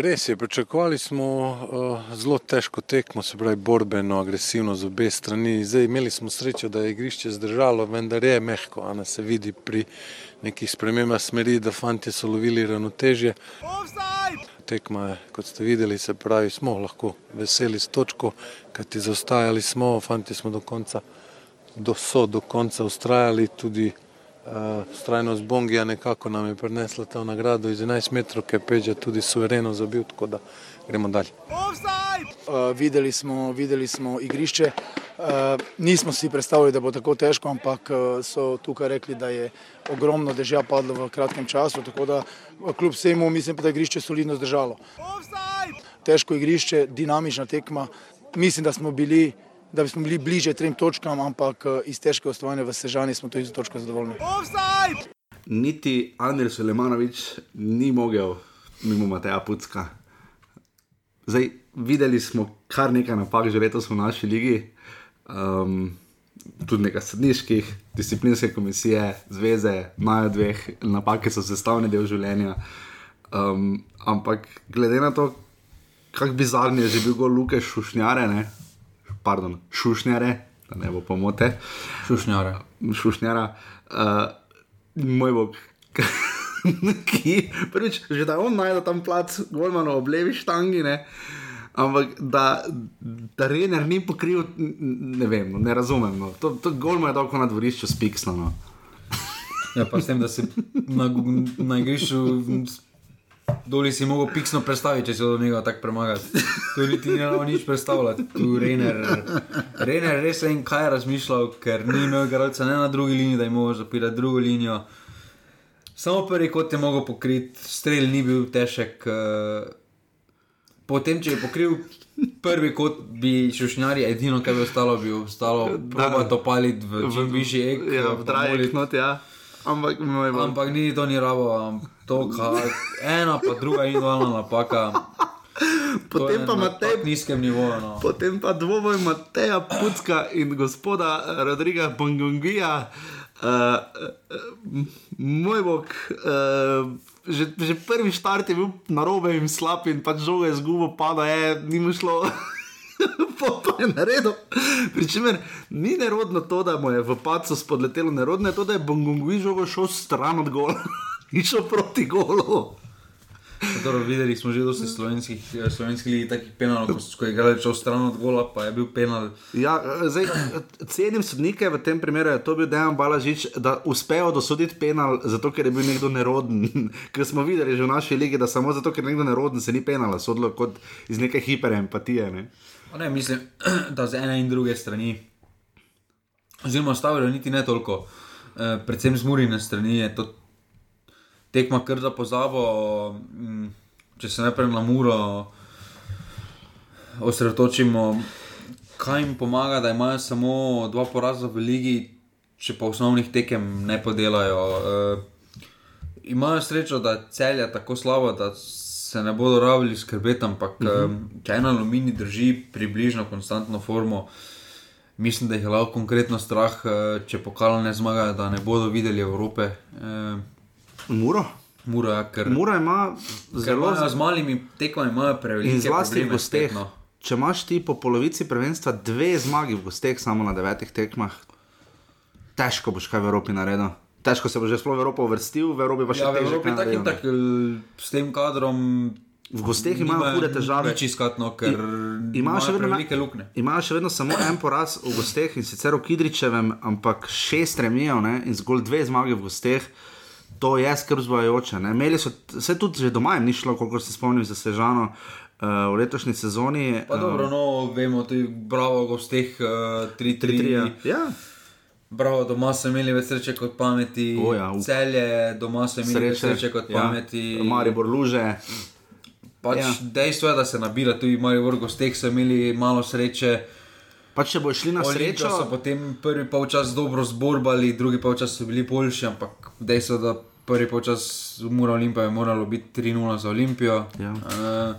[SPEAKER 9] res je, pričakovali smo uh, zelo težko tekmo, se pravi borbeno, agresivno z obe strani. Zdaj imeli smo srečo, da je igrišče zdržalo, vendar je mehko, a ne se vidi pri nekih spremembah smeri, da fanti so lovili ravnotežje. Tekma je, kot ste videli, se pravi, smo lahko veseli s točko, kajti zaostajali smo, fanti smo do konca, do, so do konca ustrajali, tudi strajnost Bongija nekako nam je prinesla ta nagrado iz 11 metrov, ki je Peđa tudi suvereno zabil, tako da gremo dalje.
[SPEAKER 10] Uh, videli, smo, videli smo igrišče. Uh, nismo si predstavljali, da bo tako težko, ampak uh, so tukaj rekli, da je ogromno dežja padlo v kratkem času. Tako da kljub vsemu mislim, da je igrišče solidno zdržalo. Težko igrišče, dinamična tekma. Mislim, da smo bili. Da bi smo bili bliže trem točkam, ampak uh, iz težkega ostovanja v Sežani smo tudi z točko zadovoljni.
[SPEAKER 1] Niti Andrej Sulemanovič ni mogel mimo Mateja Pucka. Zdaj, videli smo kar nekaj napak že letos v naši ligi, um, tudi nekaj sodniških, disciplinske komisije, zveze, imajo dveh, napake so sestavni del življenja. Um, ampak glede na to, kako bizarni je že bil gol Luke Šušnjare, ne? Pardon, Šušnjare, da ne bo pomote.
[SPEAKER 2] Šušnjare.
[SPEAKER 1] Šušnjara, uh, moj bog. ki prvič, že da on najde tam plac, Golmano ob levi štangi, ne. Ampak da, da Rener ni pokril, ne vem, no, ne razumem. No. To, to Golmo je dolgo na dvorišču spiksno. No.
[SPEAKER 2] Ja, pa s tem, da si na, na igrišču doli si mogel piksno predstaviti, če si do njega tako premagati. Tu niti ni znal nič predstavljati. Tu Rener, Rener res vem, kaj je razmišljal, ker ni imel igralca ne na drugi liniji, da je mogel zapirati drugo linijo. Samo prvi kot je mogel pokriti, strel ni bil težek. eh, Potem, če je pokril prvi kot, bi šušnjari, edino, kar bi ostalo, bi ostalo, proba to paliti v čim višji ek.
[SPEAKER 1] Ja, v drajih
[SPEAKER 2] moliti.
[SPEAKER 1] not, ja. Ampak, bog.
[SPEAKER 2] Ampak ni to ni rabo, am- to kaj, ena pa druga individualna napaka. To
[SPEAKER 1] Potem pa
[SPEAKER 2] na
[SPEAKER 1] Matej
[SPEAKER 2] nizkem nivoju. No.
[SPEAKER 1] Potem pa dvoboj Mateja Pucka in gospoda eh, Rodriga Bongongija. Uh, uh, moj bog, uh, že, že prvi štart je bil na robe in slab, in pač žoga je zgubo, pada je, ni mu šlo. Pa je naredil. Pričemer, ni nerodno to, da mu je v pacu spodletelo, nerodno je to, da je Bongongi žogo šel stran od gola, ni šel proti golu.
[SPEAKER 2] Dobro, videli smo že dosti slovenskih, eh, slovenskih ligi takih penalov, ko so igrali čez stran od gola, pa je bil penal.
[SPEAKER 1] Ja, eh, zdaj, eh, cenim sodnike v tem primeru, je to bil Dejan Balažič, da uspejo dosoditi penal, zato ker je bil nekdo neroden. Ker smo videli že v naši ligi, da samo zato, ker je nekdo neroden, se ni penala, sodilo kot iz neke hiperempatije. Ne?
[SPEAKER 2] Ne, mislim, da z ene in druge strani, oziroma stavljajo niti ne toliko, eh, predvsem z Murine strani je to tekma kar za pozabo. mm, Če se najprej na Muro osredotočimo, kaj jim pomaga, da imajo samo dva poraza v ligi, če pa osnovnih tekem ne podelajo. Eh, imajo srečo, da je celja tako slabo, da se ne bodo rabili skrbeti, ampak uh -huh. če en aluminij drži približno konstantno formo, mislim, da jih je lahko konkretno strah, eh, če pokala ne zmagajo, da ne bodo videli Evrope. Eh,
[SPEAKER 1] Muro?
[SPEAKER 2] Muro, ja, ker,
[SPEAKER 1] Mura ima zelo
[SPEAKER 2] imajo z malimi tekmami
[SPEAKER 1] In zlasti v gosteh.
[SPEAKER 2] no.
[SPEAKER 1] Če imaš ti po polovici prvenstva dve zmagi v gosteh, samo na devetih tekmah, težko boš kaj v Evropi naredil. Težko se bo že sploh v Evropo uvrstil, v Evropi pa še
[SPEAKER 2] Ja,
[SPEAKER 1] kaj
[SPEAKER 2] tako in tako s tem kadrom.
[SPEAKER 1] V gosteh imajo hude težave.
[SPEAKER 2] Nič iskati, no, ker
[SPEAKER 1] Imajo še vedno
[SPEAKER 2] velike luknje.
[SPEAKER 1] Imajo še vedno samo en poraz v gosteh in sicer v Kidričevem, ampak šest remijev ne, in zgolj dve zmage v gosteh. To je skrb zbajajoče. ne. Imeli so, vse tudi že doma jim ni šlo, koliko se spomnim za Sežano uh, v letošnji sezoni.
[SPEAKER 2] Pa dobro, no, vemo, tudi bravo, gosteh uh, 3-3.
[SPEAKER 1] Ja.
[SPEAKER 2] Bravo, doma so imeli več sreče kot pameti.
[SPEAKER 1] O ja.
[SPEAKER 2] Celje, doma so imeli več
[SPEAKER 1] Sreče,
[SPEAKER 2] kot
[SPEAKER 1] ja.
[SPEAKER 2] pameti.
[SPEAKER 1] Maribor luže.
[SPEAKER 2] Pač
[SPEAKER 1] ja.
[SPEAKER 2] Dejstvo je, da se nabira, tudi Maribor gosteh so imeli malo sreče.
[SPEAKER 1] Pa če bo šli na
[SPEAKER 2] Olimpijo
[SPEAKER 1] srečo,
[SPEAKER 2] so potem prvi polčas dobro zborbali, drugi polčas so bili boljši, ampak dejstvo je, da prvi polčas mora Olimpija je moralo biti 3-0 za Olimpijo.
[SPEAKER 1] Ja.
[SPEAKER 2] Uh,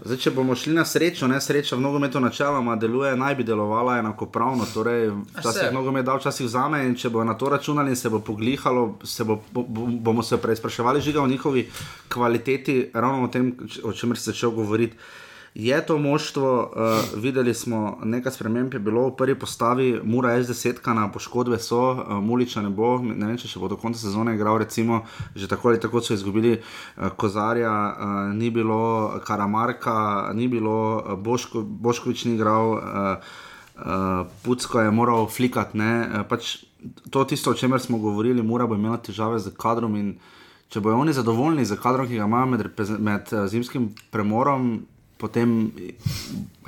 [SPEAKER 1] Zdaj, če bomo šli na srečo, ne sreča v nogometu načeloma deluje, naj bi delovala enakopravno. Torej, včasih
[SPEAKER 2] se.
[SPEAKER 1] nogomet da, včasih vzame in če bo na to računali in se bo poglihalo, se bo, bo, bo, bomo se preizpraševali žiga o njihovi kvaliteti, ravno o tem, o čemer si začel govoriti. Je to moštvo, uh, videli smo nekaj sprememb, je bilo. V prvi postavi, Mura S10, na poškodbe so, uh, Muliča ne bo, ne vem, če še bo do konca sezone igral, recimo, že tako ali tako so izgubili uh, Kozarja, uh, ni bilo Karamarka, ni bilo uh, Boško, Boškovič ni igral, uh, uh, Pucko je moral flikati, ne, pač to tisto, o čemer smo govorili, Mura bo imela težave z kadrom in če bojo oni zadovoljni z kadrom, ki ga imajo med, med zimskim premorom, potem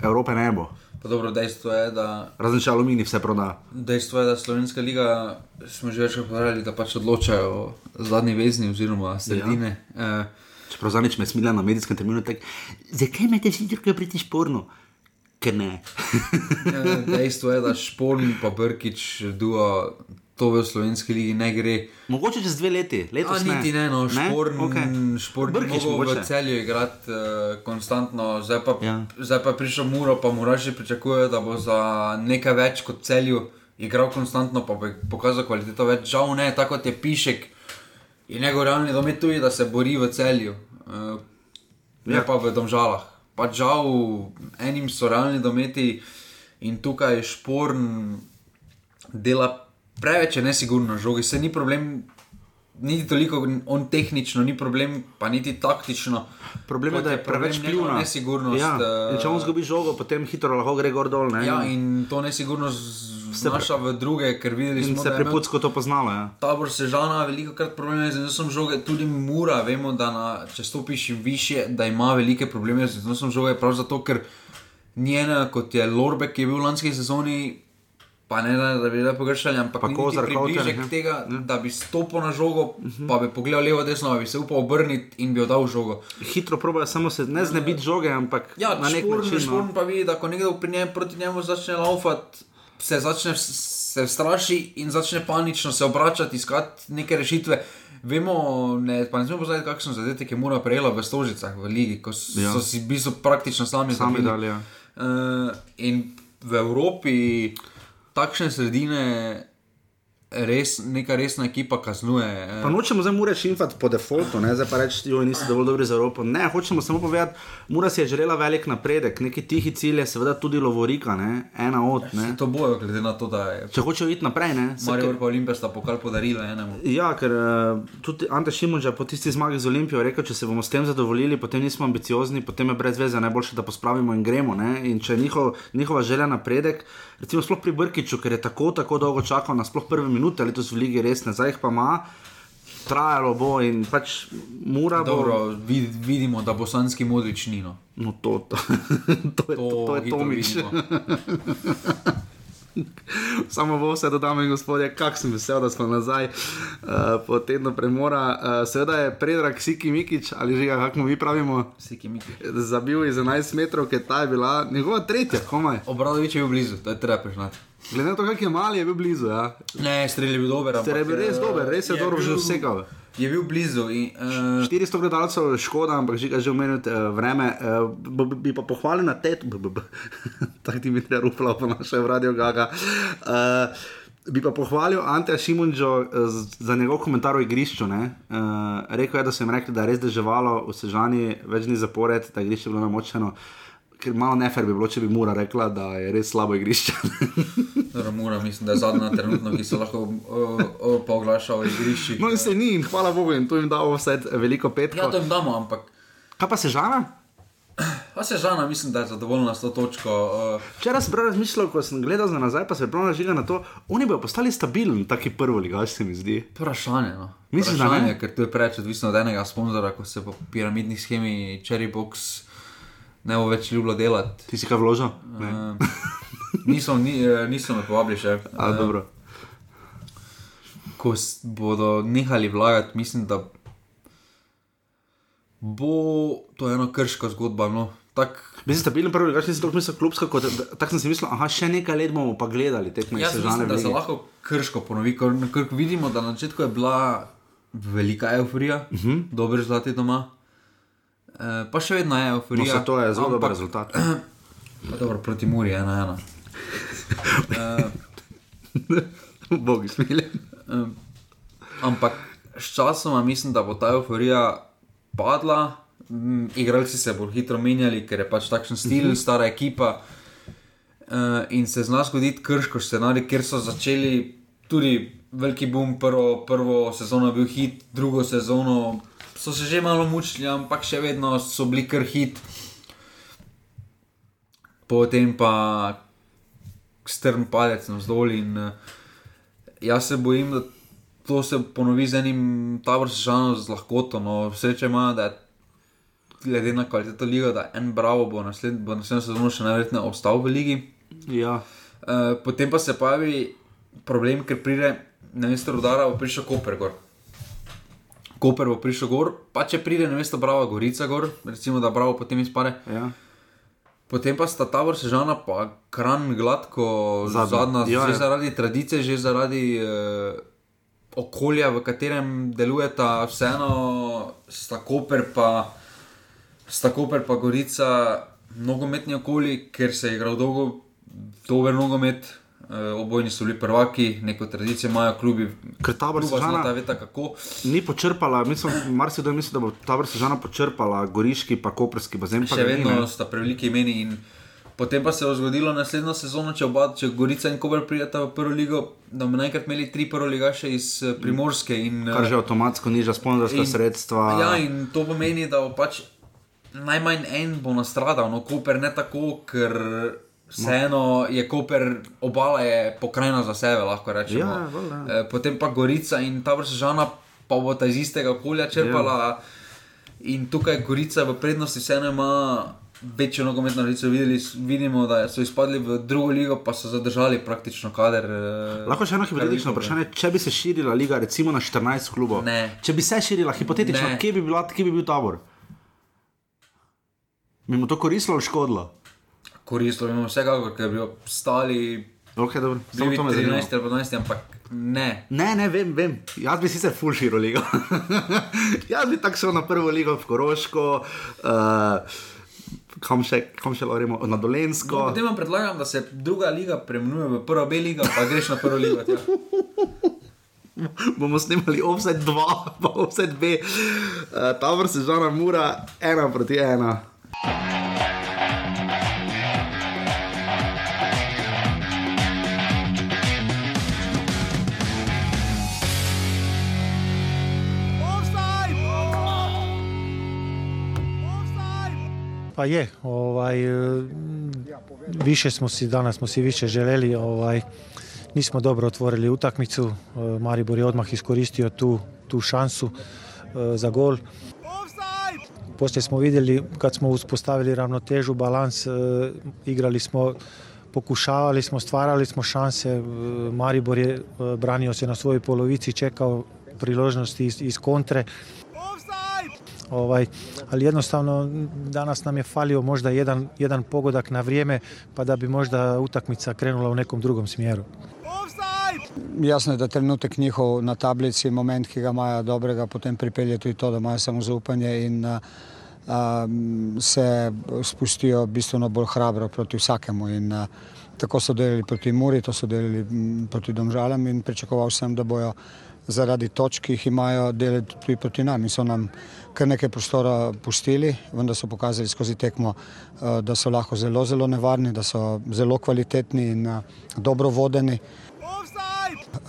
[SPEAKER 1] Evrope ne bo.
[SPEAKER 2] pa dobro, dejstvo je, da
[SPEAKER 1] Razen če aluminij vse proda.
[SPEAKER 2] Dejstvo je, da Slovenska liga, smo že večkrat povedali, da pač odločajo zadnji vezni oziroma sredine. Ja. Uh,
[SPEAKER 1] Čeprav zadnjič me je smila na medijskem terminu, tako, zakaj imate vsi tukaj priti šporno? Ker ne.
[SPEAKER 2] dejstvo je, da Šporn in Brkič duo to v Slovenski ligi ne gre.
[SPEAKER 1] Mogoče čez dve leti,
[SPEAKER 2] A,
[SPEAKER 1] letos ne.
[SPEAKER 2] niti ne, no, šporn, okay. šporn
[SPEAKER 1] Brkić
[SPEAKER 2] Brkič v celju igrati uh, konstantno, zdaj pa,
[SPEAKER 1] Ja.
[SPEAKER 2] zdaj pa je prišel Muro, pa Muraši pričakujejo, da bo za nekaj več kot celju igral konstantno, pa bo pokazal kvaliteto več. Žal ne, tako kot je Pišek, je njegov realni domet tudi, da se bori v celju, uh, ne
[SPEAKER 1] Ja.
[SPEAKER 2] ja. pa v domžalah. Pa žal, enim so realni dometi in tukaj šporn dela preveč je nesigurno žogi, se ni problem. Niti toliko on tehnično, ni problem, pa niti taktično.
[SPEAKER 1] Problem je, da je
[SPEAKER 2] problem
[SPEAKER 1] preveč pljuna.
[SPEAKER 2] Nesigurnost.
[SPEAKER 1] Ja.
[SPEAKER 2] eh,
[SPEAKER 1] In če on zgubi žogo, potem hitro lahko gre gor dol. Ne?
[SPEAKER 2] Ja, in to nesigurnost znaša v druge, ker videli smo,
[SPEAKER 1] se
[SPEAKER 2] da je
[SPEAKER 1] pri
[SPEAKER 2] imel
[SPEAKER 1] Pucku to poznalo. Ja.
[SPEAKER 2] tabor Sežana veliko krat probleme z nosom žoge, tudi Mura, vemo, da na, če stopiš više, da ima velike probleme z nosom žoge, prav zato, ker ni ena kot je Lorbek, ki je bil v lanski sezoni. Pa ne, da, bi bile pogrešali, ampak
[SPEAKER 1] Pa
[SPEAKER 2] pa
[SPEAKER 1] Kozar,
[SPEAKER 2] Kozar,
[SPEAKER 1] Kauter,
[SPEAKER 2] približek
[SPEAKER 1] ja.
[SPEAKER 2] tega, da bi stopil na žogo, uh -huh. pa bi pogledal levo, desno, bi se upal obrniti in bi oddal žogo.
[SPEAKER 1] Hitro probajo samo se ne znebiti žoge, ampak
[SPEAKER 2] Ja,
[SPEAKER 1] na nek
[SPEAKER 2] šporn,
[SPEAKER 1] način.
[SPEAKER 2] šporn
[SPEAKER 1] No.
[SPEAKER 2] pa vidi, da ko nekdo pri njem, proti njemu začne laufati, se začne se straši in začne panično se obračati, iskati neke rešitve. Vemo, ne, pa ne smemo pozabiti, kakšen zadetek je mora prejela v Stožicah v Ligi, ko s-
[SPEAKER 1] Ja.
[SPEAKER 2] so si v bistvu praktično sami
[SPEAKER 1] Sami dali, ja.
[SPEAKER 2] Uh, in v Evropi takšne sredine res neka resna ekipa kaznuje. eh.
[SPEAKER 1] Pa nočemo zdaj mure šimfati po defaultu, ne? zdaj pa reči, da nisi dovolj dobri za Evropo. Ne, hočemo samo povedati, Mura si je želela velik napredek, neki tihi cilj je seveda tudi Lovorika, ne? ena od. Ne?
[SPEAKER 2] To bojo, glede na to, da je
[SPEAKER 1] Če hočejo iti naprej, ne. Se-
[SPEAKER 2] Marijo pa Olimpija sta pokal podarila enemu.
[SPEAKER 1] Ja, ker uh, tudi Ante Šimunča po tisti zmagi z Olimpijo rekel, če se bomo s tem zadovoljili, potem nismo ambiciozni, potem je brez veze, najboljše, da pospravimo in gremo. Ne? In če je njihov, njihova želja napredek, recimo sploh pri Brkiču, ker je tako, tako dolgo čakal na sploh prve minute letos v Ligi, res ne, zdaj jih pa ima. trajalo bo in pač mora bo.
[SPEAKER 2] Dobro, vid, vidimo, da bosanski modrič ni. No.
[SPEAKER 1] No, to, to, to, je, to, to je
[SPEAKER 2] hitro
[SPEAKER 1] Tomič.
[SPEAKER 2] vidimo.
[SPEAKER 1] Samo vse, dame in gospodje, kak sem vesel, da smo nazaj uh, po tednu premora. Uh, seveda je predrag Siki Mikič, ali že kako mu vi pravimo,
[SPEAKER 2] Siki Miki.
[SPEAKER 1] zabil iz 11 metrov, ker ta je bila njegova tretja, komaj.
[SPEAKER 2] Obradovič je bil blizu, to je treba priznati.
[SPEAKER 1] Glede na to, kak je mali, je bil blizu. Ja.
[SPEAKER 2] Ne, strelj je bil dober.
[SPEAKER 1] Strelj je bil res dober, res je dobro že
[SPEAKER 2] bil-
[SPEAKER 1] vsekal.
[SPEAKER 2] Je bil blizu. In, uh,
[SPEAKER 1] 400 gledalcev, škoda, ampak že ga že omenil uh, vreme. Uh, b- b- bi pa pohvalil na tetu, tako ti mi treba rupla po našem radio Gaga. Uh, Bi pa pohvalil Anteja Šimunča za njegov komentar o igrišču. Uh, rekel je, da so jim rekli, da je res deževalo v Sežani več dni zapored, da je igrišče bilo namočeno. Ker malo nefer bi bilo, če bi Mura rekla, da je res slabo igrišče.
[SPEAKER 2] Dobro, Mura, mislim, da je zadnja trenutno, ki se lahko uh, poglaša o igriščih.
[SPEAKER 1] no in se ni, in hvala Bogu, in tu jim dal vse veliko petko.
[SPEAKER 2] Ja, to jim damo, ampak.
[SPEAKER 1] Kaj pa Sežana?
[SPEAKER 2] Pa se žana, mislim, da je zadovoljna s to točko. Uh,
[SPEAKER 1] Včeraj sem prav razmišljal, ko sem gledal za nazaj, pa se je prav nažigal na to, oni bodo postali stabilni, taki prvi ligaš se mi zdi.
[SPEAKER 2] Vprašanje. No.
[SPEAKER 1] Misliš, da
[SPEAKER 2] Vprašanje? Ker to je preveč odvisno od enega sponzora, ko se po piramidni schemi Cherry Box ne bo več ljubilo delati.
[SPEAKER 1] Ti si kaj vložil?
[SPEAKER 2] Uh, niso, ni, eh, niso me povabili še.
[SPEAKER 1] A,
[SPEAKER 2] Eh,
[SPEAKER 1] dobro.
[SPEAKER 2] Ko bodo nehali vlagati, mislim, da bo to ena krška zgodba. No. Tak,
[SPEAKER 1] Mislim, stabilen prvi ligaš, nisem tako mislil klubsko, kot tako sem si mislil, aha, še nekaj let bomo pa gledali tekme
[SPEAKER 2] Jaz
[SPEAKER 1] Sežane
[SPEAKER 2] mislim,
[SPEAKER 1] v
[SPEAKER 2] da se lahko krško ponovi, ker vidimo, da na začetku je bila velika euforija, uh
[SPEAKER 1] Mhm.
[SPEAKER 2] -huh. dober rezultat doma. E, pa še vedno je
[SPEAKER 1] No,
[SPEAKER 2] euforija.
[SPEAKER 1] se to je zelo dober
[SPEAKER 2] ampak-
[SPEAKER 1] rezultat.
[SPEAKER 2] Pa dobro, proti Muri je ena ena.
[SPEAKER 1] Bogi smiljen.
[SPEAKER 2] Um, ampak s časom mislim, da bo ta euforija padla, um, igralci se bodo hitro menjali, ker je pač takšen stil,
[SPEAKER 1] Mhm.
[SPEAKER 2] stara ekipa. Uh, in se zna zgoditi krško scenarij, kjer so začeli tudi veliki boom, prvo, prvo sezono je bil hit, drugo sezono so se že malo mučili, ampak še vedno so bili kar hit. Potem pa strm padec navzdol in uh, jaz se bojim, da to se ponovi z enim taborščanom z lahkoto. No, sreče ima, da je glede na kvaliteto liga, da en bravo bo naslednjo bo naslednjo sezono še najverjetneje ostal v ligi.
[SPEAKER 1] Ja.
[SPEAKER 2] Uh, potem pa se pojavi problem, ker pride na mesto rodara, bo prišel Koper gor. Koper bo prišel gor, pa če pride na mesto Brava Gorica gor, recimo da Bravo potem izpade.
[SPEAKER 1] Ja.
[SPEAKER 2] Potem pa sta Tabor Sežana, pa Kran gladko,
[SPEAKER 1] Zadnja.
[SPEAKER 2] zadnja,
[SPEAKER 1] Ja,
[SPEAKER 2] že
[SPEAKER 1] ja.
[SPEAKER 2] zaradi tradicije, že zaradi eh, okolja, v katerem delujeta, vseeno sta Koper pa, sta Koper pa Gorica, nogometni okolji, ker se je igral dolgo, dober nogomet. Eh, obojni so bili prvaki, neko tradicijo imajo klubi.
[SPEAKER 1] Ker Tabor
[SPEAKER 2] kluba
[SPEAKER 1] Sežana-
[SPEAKER 2] znata, veta kako.
[SPEAKER 1] Ni počrpala, mislim, marsikdo misli, da bo ta vrsta žena počrpala goriški pa koperski bazen.
[SPEAKER 2] Še
[SPEAKER 1] ni,
[SPEAKER 2] vedno
[SPEAKER 1] ne.
[SPEAKER 2] sta preveliki imeni. In potem pa se je zgodilo naslednjo sezono, če oba, če Gorica in Kober prideta v prvo ligo, da bomo naenkrat imeli tri prvo ligaše iz eh, Primorske. In,
[SPEAKER 1] Kar že avtomatsko niža sponzorska sredstva.
[SPEAKER 2] Ja, in to pomeni, da bo pač najmanj en bo nastradal, no Koper ne tako, ker. Vseeno je Koper, obala je pokrajina za sebe, lahko rečemo.
[SPEAKER 1] Ja, valjda.
[SPEAKER 2] Eh, Potem pa Gorica in ta vrsta žana, pa bo ta iz istega okolja črpala. Ja. In tukaj Gorica v prednosti vseeno ima večjo nogometno s- vidimo, da so izpadli v drugo ligo, pa so zadržali praktično kader. eh,
[SPEAKER 1] Lahko še eno hipotetično vprašanje, če bi se širila liga recimo na 14 klubov.
[SPEAKER 2] Ne.
[SPEAKER 1] Če bi se širila hipotetično,
[SPEAKER 2] Ne.
[SPEAKER 1] kje bi, bila, kje bi bil tabor? Bi mu to koristilo ali škodilo?
[SPEAKER 2] Koristilo imamo vsekakor, ker bi obstali.
[SPEAKER 1] Okay, dobro, samo to me zanima.
[SPEAKER 2] 13 ali 12, ampak ne.
[SPEAKER 1] Ne, ne, vem, vem. Jaz bi sicer full širil ligo. Jaz bi tako šel na prvo ligo v Koroško, uh, kam še, kam še lahko na Dolensko.
[SPEAKER 2] No, potem vam predlagam, da se druga liga preimenuje v prvo B ligo, pa greš na prvo ligo. Tja.
[SPEAKER 1] bomo snimali offset 2, pa offset 2, uh, tabor se žana mura, ena proti ena.
[SPEAKER 11] Pa je, ovaj, e, više smo si, danas smo si više želeli, ovaj, nismo dobro otvorili utakmicu. Maribor je odmah iskoristio tu, tu šansu za gol. Poslije smo vidjeli kad smo uspostavili ravnotežu, balans, igrali smo, pokušavali smo, stvarali smo šanse. Maribor je branio se na svojoj polovici, čekao priložnosti iz, iz kontre. Ovaj, ali jednostavno danas nam je falio možda jedan, jedan pogodak na vrijeme pa da bi možda utakmica krenula u nekom drugom smjeru.
[SPEAKER 12] Jasno je, da trenutek njihov na tablici, moment, ki ga imajo dobrega, potem pripelje tudi to, da imajo samo zaupanje in a, a, se spustijo bistveno bolj hrabro proti vsakemu. In, a, tako so delali proti Muri, to so delali m, proti Domžalam in pričakoval sem, da bojo zaradi točk, ki jih imajo, delati tudi proti nam. In so nam kar nekaj prostora pustili, vendar so pokazali skozi tekmo, da so lahko zelo, zelo nevarni, da so zelo kvalitetni in dobro vodeni.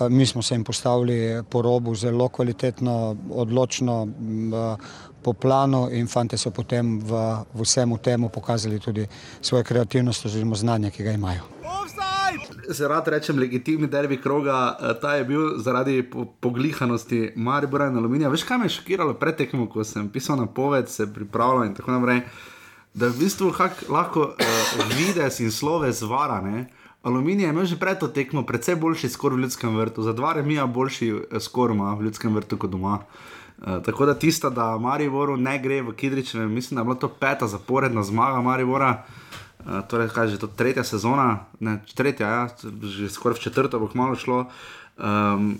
[SPEAKER 12] Mi smo se jim postavili po robu zelo kvalitetno, odločno, po planu in fante so potem v, v vsemu temu pokazali tudi svojo kreativnost oziroma znanje, ki ga imajo.
[SPEAKER 1] Se rad rečem, legitimni derbi kroga, ta je bil zaradi poglihanosti Maribora in Aluminija. Veš, kaj me je šokiralo pred tekmo, ko sem pisal na poved, se pripravljal in tako naprej. Da v bistvu lahko uh, vides in slove zvara. Ne? Aluminij je imel že pred to tekmo precej boljši skor v ljudskem vrtu, za dva remija boljši skor ima v ljudskem vrtu kot doma. Uh, tako da tista, da Mariboru ne gre v Kidričeve, mislim, da je bila to peta zaporedna zmaga Maribora. Uh, torej, kaj je že to tretja sezona, ne tretja, ja, že skoraj v četrto bo kmalo šlo. Um,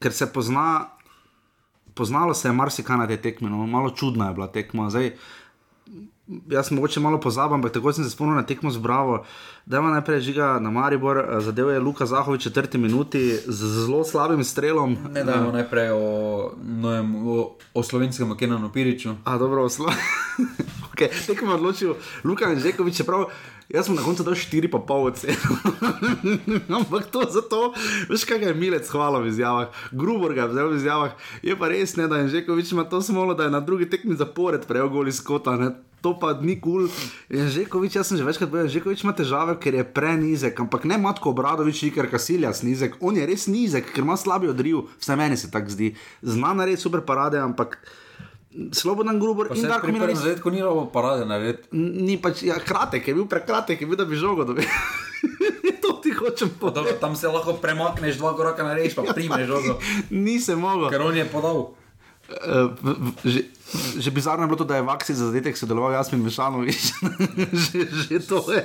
[SPEAKER 1] ker se pozna, poznalo se je marsikaj na te tekme, no, malo čudna je bila tekma. Zdaj, jaz mogoče malo pozabil, ampak tako sem se spomnil na tekmo z Bravo. Da ima najprej žiga na Maribor, zadev je Luka Zahovič v četrti minuti z zelo slabim strelom.
[SPEAKER 2] Ne, da imamo najprej o, nojem, o, o slovenskem Kenanu Piriču.
[SPEAKER 1] A dobro, o slovenskem. okay, tekmo je odločil Luka Anžekovič, čeprav. Jaz sem na koncu dal 4,5 ocen. Ampak to zato, veš, kaj je Milec hvala v izjavah, Grubor ga je v izjavah. Je pa res ne, da je Žekovič ima to smolo, da je na drugi tekmi zapored prejel gol iz kota. Ne? To pa ni kul. Cool. Jaz sem že večkrat povedal, Žekovič ima težave, ker je prenizek, ampak ne Matko Obradovič, ker Kasilja snizek. On je res nizek, ker ima slabi odriv, vse meni se tako zdi. Zna narediti super parade, ampak. Slobodan Grubor
[SPEAKER 2] in tako naprej. Na začetku ni bilo parade narediti.
[SPEAKER 1] Ni pač, ja, kratek je bil, prekratek je bil, da bi žogo dobil. to ti hočem
[SPEAKER 2] povedati. Tam se lahko premakneš dva koraka na reč, pa primeš žogo.
[SPEAKER 1] Nisem mogel.
[SPEAKER 2] Ker on je podal.
[SPEAKER 1] Uh, že, že bizarno je bilo to, da je v akciji za zadetek sodeloval Jasmin Mešanovič. že, že to je.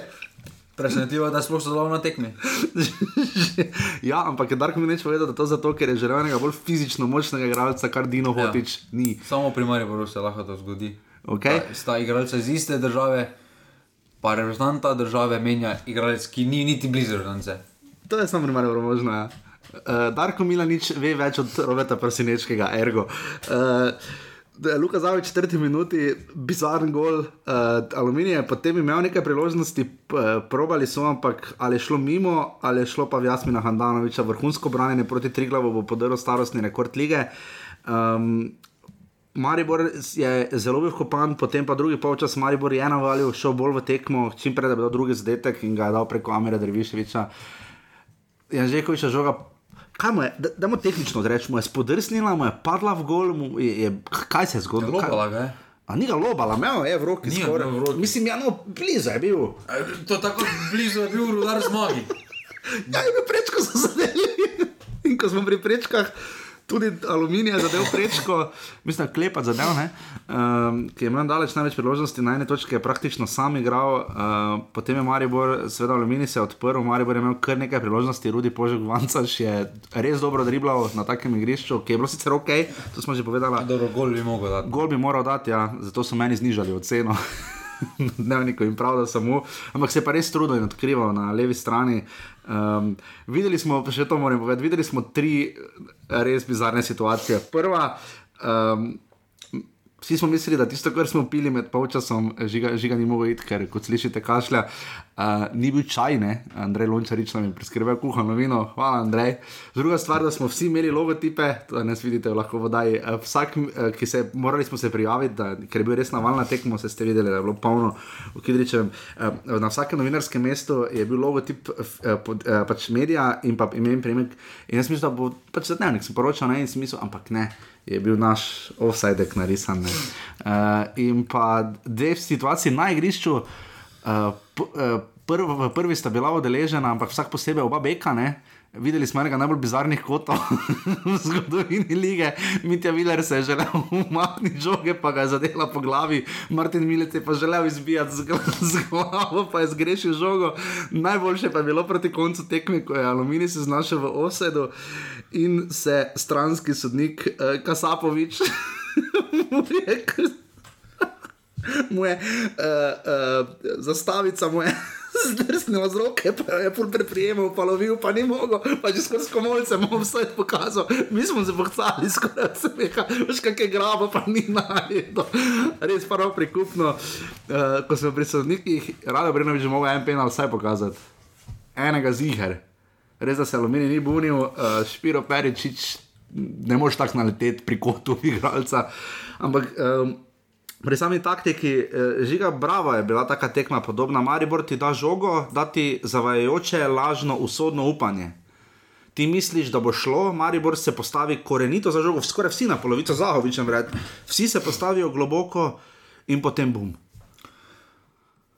[SPEAKER 2] Presenetljivo je, da sploh sodeloval na tekmi.
[SPEAKER 1] ja, ampak je Darko mi neč povedal, da to zato, ker je želel enega bolj fizično močnega igralca, kar Dino ja. Hotič ni.
[SPEAKER 2] Samo pri Mariboru se lahko to zgodi.
[SPEAKER 1] Okay.
[SPEAKER 2] Ta, sta igralca iz iste države, pa reprezentanta države menja igralec, ki ni niti blizu reprezentance.
[SPEAKER 1] To je samo pri Mariboru možno, ja. Uh, Darko Milanič ve več od Robeta Prsinečkega, ergo. Uh, Luka Zavič, četrti minuti, bizaren gol, uh, aluminij, potem je imel nekaj priložnosti, probali so, ampak ali je šlo mimo, ali je šlo pa v Jasmina Handanoviča, vrhunsko branjenje proti Triglavu, bo podaril starostni rekord lige. Um, Maribor je zelo bil kopan, potem pa drugi polčas Maribor je navalil, šel bolj v tekmo, čim prej da bi dal drugi zadetek in ga je dal preko Amira Derviševiča. Janžekoviča žoga kaj mu je, da, da mu tehnično rečemo, je spodrsnila, mu je padla v gol, mu je, je, kaj se je zgodilo?
[SPEAKER 2] Lobala ga je.
[SPEAKER 1] A ni ga lobala, imel je v roki skoraj. Mislim, ja, no, blizu je bil.
[SPEAKER 2] To tako blizu je bil rudar zmagi.
[SPEAKER 1] ja, in prečko so zadeli. in ko smo pri prečkah, tudi aluminij je zadev prečko, mislim, klepat zadev, ne, um, ki je imel daleč največ priložnosti, na eni točki je praktično sam igral, uh, potem je Maribor, seveda aluminij se je odprl, Maribor je imel kar nekaj priložnosti, Rudi Požek Vancaš je res dobro driblal na takem igrišču, ki je bilo sicer ok, to smo že povedali.
[SPEAKER 2] Dobro, gol bi mogel dati.
[SPEAKER 1] Gol bi moral dati, ja, zato so meni znižali oceno. Dnevniku in prav, da samo, ampak se pa res trudil in odkrival na levi strani. Um, videli smo, še to moram povedati, videli smo tri res bizarne situacije. Prva, um, Vsi smo mislili, da tisto, kar smo pili med polčasom, žiga, žiga ni mogel iti, ker kot slišite, kašlja, uh, ni bil čaj, ne? Andrej Lončarič nam je priskrbel kuhano vino, hvala Andrej. Druga stvar, da smo vsi imeli logotipe, danes vidite lahko vodaj. Uh, vsak, uh, ki se morali smo se prijaviti, da, ker je bil res navalna tekmo, se ste videli, da je bilo polno v Kidričevem. Uh, na vsakem novinarskem mestu je bil logotip uh, pod, uh, pač medija in pa ime in primek. In jaz mislim, da bo pač za dnevnik sem poročal na en smisel, ampak ne je bil naš offside narisan. Uh, in pa dve situaciji na igrišču, uh, prv, v prvi sta bila udeležena, ampak vsak posebej oba beka. Ne? Videli smo enega najbolj bizarnih kotov v zgodovini lige. Mitja Viler se je želel umakniti žoge, pa ga je zadela po glavi, Martin Milec je pa želel izbijati z, z glavo, pa je zgrešil žogo. Najboljše pa je bilo proti koncu tekme, ko je Aluminij se znašel v osedu in se stranski sodnik uh, Kasapovič. Mu je uh, uh, zastavica, mu je zdrsnil z roke, pa je pol preprijemal, pa lovil, pa ni mogel, pa že skozi komolce mu vse pokazal. Mi smo se pohcali, skoraj se meha, veš kakšne grabo, pa ni najdel. Res prvo prikupno, uh, ko smo pri sodnikih, rado bi že mogel en penal vsaj pokazati. Enega ziger. Res, da se aluminij ni bunil, uh, Špiro Peričič, ne moreš tako naleteti pri kotu igralca. Ampak um, pri sami taktiki, uh, žiga Brava je bila taka tekma podobna. Maribor ti da žogo, da ti zavajajoče, lažno, usodno upanje. Ti misliš, da bo šlo, Maribor se postavi korenito za žogo, skoraj vsi na polovico zahovičem vred, vsi se postavijo globoko in potem bum.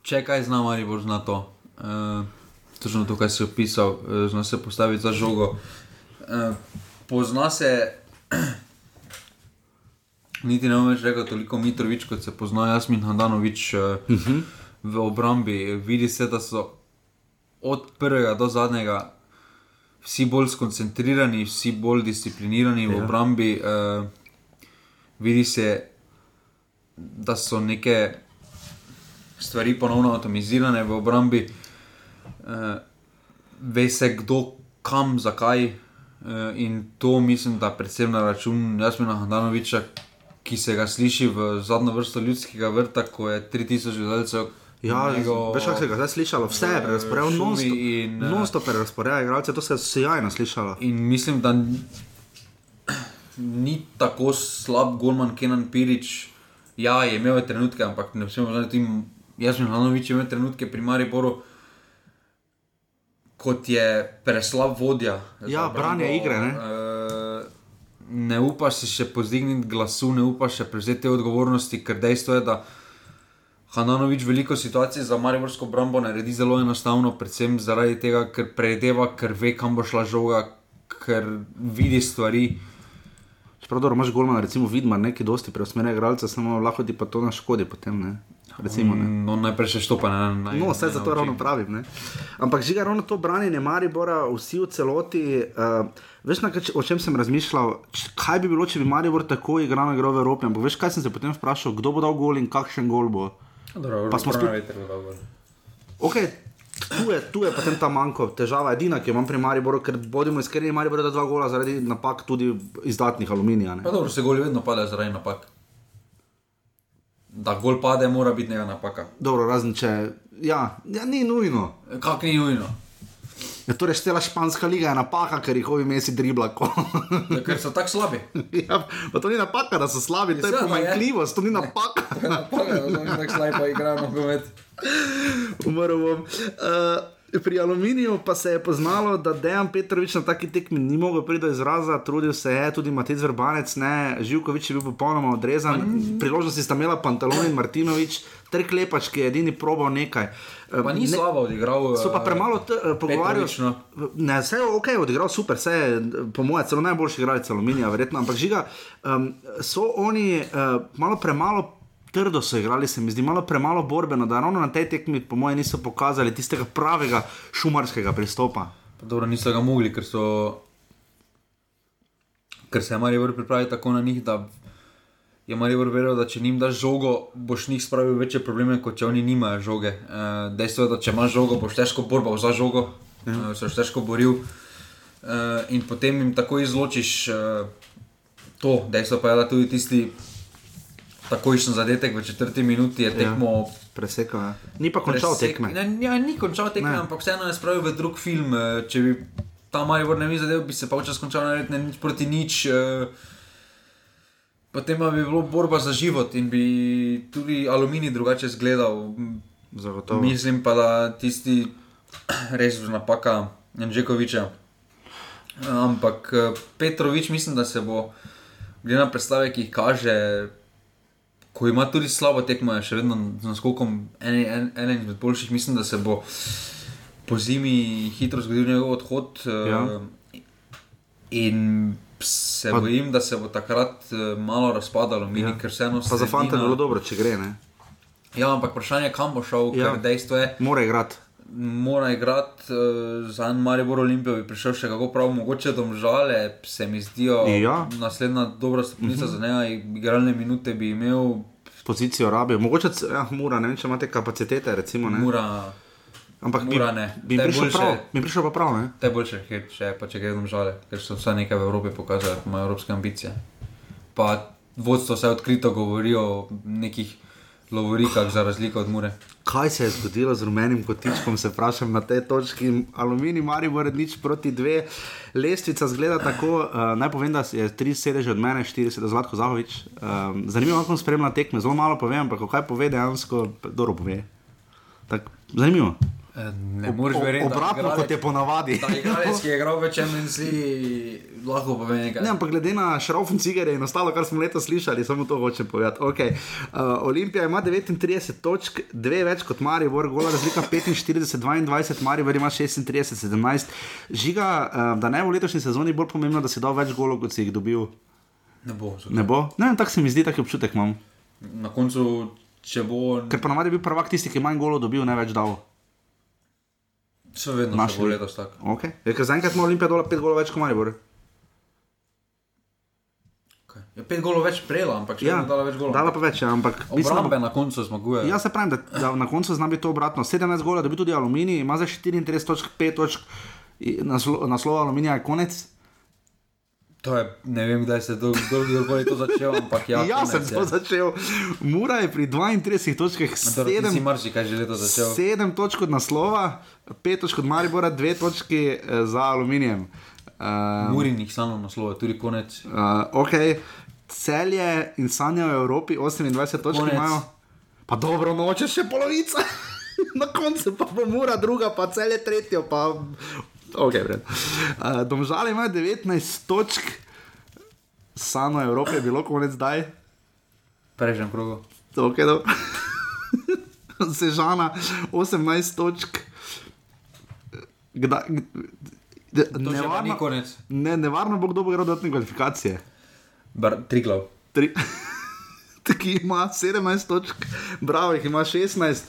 [SPEAKER 2] Če kaj zna Maribor na to. Uh točno to, kar si opisal, eh, zna se postaviti za žogo. Eh, pozna se, niti ne vem več reči, toliko Mitrovič, kot se pozna Jasmin Handanovič uh eh, -huh. Mhm. v obrambi. Vidi se, da so od prvega do zadnjega vsi bolj skoncentrirani, vsi bolj disciplinirani ja. v obrambi. Uh, vidi se, da so neke stvari ponovno avtomatizirane v obrambi uh, ve se kdo, kam, zakaj. Uh, in to mislim, da predvsem na račun Jasmina Hdanoviča, ki se ga sliši v zadnjo vrsto ljudskega vrta, ko je 3000 gledalcev.
[SPEAKER 1] Ja, njego, veš, kako se ga zdaj slišalo, vse je prerasporejeno, non stop je prerasporejeno, igralce, to se je sjajno slišalo.
[SPEAKER 2] In mislim, da ni tako slab Gorman Kenan Pirič. Ja, je imel trenutke, ampak ne smemo znati, jaz sem Hanovič imel trenutke pri Mariboru kot je preslab vodja.
[SPEAKER 1] Ja, branje igre. Ne?
[SPEAKER 2] Uh, ne upaš se še pozdigniti glasu, ne upaš se prevzeti odgovornosti, ker dejstvo je, da Hananovič veliko situacij za Mariborsko brambo naredi zelo enostavno, predvsem zaradi tega, ker predeva, ker ve, kam bo šla žoga, ker vidi stvari.
[SPEAKER 1] Pravno imaš golman, recimo, vidma, neki dosti preusmerjene igralce, samo lahko ti pa to naškodi potem. Ne? Recimo,
[SPEAKER 2] no, najprej še štopa.
[SPEAKER 1] Ne, no, vse za to ravno pravim. Ne. Ampak žiga ravno to branjenje Maribora, vsi v celoti. Uh, veš, na, o čem sem razmišljal? Kaj bi bilo, če bi Maribor tako igral na grobe Evrope? Ampak veš, kaj sem se potem vprašal, kdo bo dal gol in kakšen gol bo?
[SPEAKER 2] Dobro, pa smo spet.
[SPEAKER 1] Okay. Tu je, tu je potem ta manjko, težava edina, ki jo imam pri Mariboru, ker bodimo iskreni, Maribor da dva gola zaradi napak tudi izdatnih aluminija.
[SPEAKER 2] Dobro, se goli vedno padajo zaradi napak da gol pade, mora biti nekaj napaka.
[SPEAKER 1] Dobro, razen če. Ja, ja ni nujno.
[SPEAKER 2] Kako ni nujno?
[SPEAKER 1] Ja, torej, štela španska liga je napaka, ker jih ovi mesi dribla.
[SPEAKER 2] ja, ker so tako slabi.
[SPEAKER 1] ja, to ni napaka, da so slabi, to je pomanjkljivost, to ni napaka.
[SPEAKER 2] to je napaka, da so tako slabi, pa igramo nogomet.
[SPEAKER 1] Umrl bom. Uh, Pri aluminiju pa se je poznalo, da Dejan Petrovič na taki tekmi ni mogel priti do izraza, trudil se je tudi Matej Vrbanec, ne, Živkovič je bil popolnoma odrezan, priložnosti sta imela Pantalon in Martinovič, ter klepač, ki je edini probal nekaj.
[SPEAKER 2] Pa ni ne, slabo odigral.
[SPEAKER 1] So pa premalo uh, pogovarjali. No. Ne, vse je ok, odigral super, vse je po mojem celo najboljši igralec aluminija, verjetno, ampak žiga, um, so oni uh, malo premalo trdo so igrali, se mi zdi malo premalo borbeno, da ravno na tej tekmi, po mojem, niso pokazali tistega pravega šumarskega pristopa.
[SPEAKER 2] Pa dobro, niso ga mogli, ker so. Ker se je Marijo pripravil tako na njih, da je Marijo verjel, da če jim daš žogo, boš njih spravil večje probleme, kot če oni nimajo žoge. E, dejstvo je, da če imaš žogo, boš težko borbal za žogo, ja. e, se boš težko boril. E, in potem jim tako izločiš e, to, dejstvo pa je, da tudi tisti takojšen zadetek v četrti minuti je tekmo ja.
[SPEAKER 1] presekal. Ja. Ni pa končal
[SPEAKER 2] presek-
[SPEAKER 1] tekme.
[SPEAKER 2] Ne, ja, ni končal tekme,
[SPEAKER 1] Ne.
[SPEAKER 2] ampak vseeno je spravil v drug film. eh, Če bi ta Maribor ne bi zadeval, bi se pa včasih končal na ne, nič proti nič. eh, Potem pa bi bilo borba za život in bi tudi aluminij drugače izgledal.
[SPEAKER 1] Zagotovo.
[SPEAKER 2] Mislim pa, da tisti res napaka Anžekoviča. Ampak eh, Petrovič, mislim, da se bo, glede na predstave, ki jih kaže, ko ima tudi slabo tekmo, je še vedno z naskokom ene- en- eden izmed boljših. Mislim, da se bo po zimi hitro zgodil njegov odhod. eh,
[SPEAKER 1] Ja.
[SPEAKER 2] In se
[SPEAKER 1] Pa-
[SPEAKER 2] bojim, da se bo takrat eh, malo razpadalo, mini, ja. ker vseeno
[SPEAKER 1] Pa za fante je bilo dobro, če gre. Ne?
[SPEAKER 2] Ja, ampak vprašanje je, kam bo šel,
[SPEAKER 1] ja.
[SPEAKER 2] ker dejstvo je,
[SPEAKER 1] Mora igrati.
[SPEAKER 2] Mora igrati uh, za en Maribor Olimpijo, bi prišel še kako prav, mogoče domžale, se mi zdijo
[SPEAKER 1] Ja.
[SPEAKER 2] naslednja dobra stopnica
[SPEAKER 1] Mhm.
[SPEAKER 2] za njega, igralne minute bi imel.
[SPEAKER 1] Pozicijo rabijo, mogoče ja, mora, ne vem, če imate kapacitete. Recimo, ne.
[SPEAKER 2] Mura,
[SPEAKER 1] Ampak bi,
[SPEAKER 2] mura ne.
[SPEAKER 1] bi
[SPEAKER 2] Te
[SPEAKER 1] prišel
[SPEAKER 2] boljše-
[SPEAKER 1] prav. Bi prišel pa prav, ne?
[SPEAKER 2] Te boljše, ker če pa če gre domžale, ker so vsaj nekaj v Evropi pokazali, da imajo evropske ambicije. Pa vodstvo vse odkrito govori o nekih lovorikah za razliko od Mure.
[SPEAKER 1] Kaj se je zgodilo z rumenim kotičkom, se vprašam na tej točki. Aluminij, Maribor, nič proti dve. Lestvica zgleda tako, uh, naj povem, da je tri sedeže od mene, štiri sedeže Zlatko Zahovič. Um, zanimivo, kako spremlja tekme, zelo malo povem, ampak kaj pove dejansko, dobro pove. Tak, zanimivo.
[SPEAKER 2] Eh, Ne moreš verjeti.
[SPEAKER 1] Obratno,
[SPEAKER 2] igralec-
[SPEAKER 1] kot je ponavadi.
[SPEAKER 2] Igralec, ki je igral v Champions League, lahko pove nekaj.
[SPEAKER 1] Ne, ampak glede na Šraufen Cigare in ostalo, kar smo letos slišali, samo to hočem povedati. Okay. Uh, Olimpija ima 39 točk, dve več kot Maribor, gola razlika 45-22, Maribor ima 36-17. Žiga, uh, da ne bo v letošnji sezoni bolj pomembno, da si dal več golov, kot si jih dobil.
[SPEAKER 2] Ne bo. zakaj?
[SPEAKER 1] Ne bo? Ne tako se mi zdi, tako občutek imam.
[SPEAKER 2] Na koncu, če bo.
[SPEAKER 1] Ker pa navadi je bil prvak tisti, ki je manj golov dobil, ne več dal.
[SPEAKER 2] Še vedno
[SPEAKER 1] Naš
[SPEAKER 2] Naš bo
[SPEAKER 1] lig.
[SPEAKER 2] letos tako.
[SPEAKER 1] Okay. Je, ker zaenkrat ima Olimpija dola 5 golov več kot Maribor.
[SPEAKER 2] Je pet golov več prejela, ampak še
[SPEAKER 1] Ja,
[SPEAKER 2] dala več golov.
[SPEAKER 1] dala pa več, ja, ampak
[SPEAKER 2] Obrambe na koncu zmagujejo.
[SPEAKER 1] Ja, se pravi, da, da na koncu zna biti to obratno. 17 gola, da bi tudi aluminij, ima za 34 točk, 5 točk, i- naslo, naslov aluminija je konec.
[SPEAKER 2] To je, ne vem, kdaj se to, kdo kdorkoli to začel, ampak ja.
[SPEAKER 1] Ja, sem to
[SPEAKER 2] je.
[SPEAKER 1] začel. Mura je pri 32 točkah,
[SPEAKER 2] ti si
[SPEAKER 1] 7,
[SPEAKER 2] marsikaj že leto začel.
[SPEAKER 1] 7 točk od naslova, 5 točk od Maribora, 2 točki eh, za aluminijem. Uh,
[SPEAKER 2] Murinih samo naslova, tudi konec.
[SPEAKER 1] Uh, ok, celje in sanja v Evropi, 28 točk
[SPEAKER 2] Konec.
[SPEAKER 1] imajo. Pa dobro, noče še polovica. Na koncu pa bo mura, druga pa celje tretjo. Pa... Ok, vred. Uh, domžale imajo 19 točk, sanja v Evropi je bilo konec zdaj.
[SPEAKER 2] Prejšnjem krogu.
[SPEAKER 1] Ok, dobro. Sežana, 18 točk. Kdaj,
[SPEAKER 2] pa ni konec.
[SPEAKER 1] Ne, nevarno bo kdo bo igral dodatne kvalifikacije.
[SPEAKER 2] Bar, tri glav.
[SPEAKER 1] Tri. Ki ima 17 točk, bravo, jih ima 16.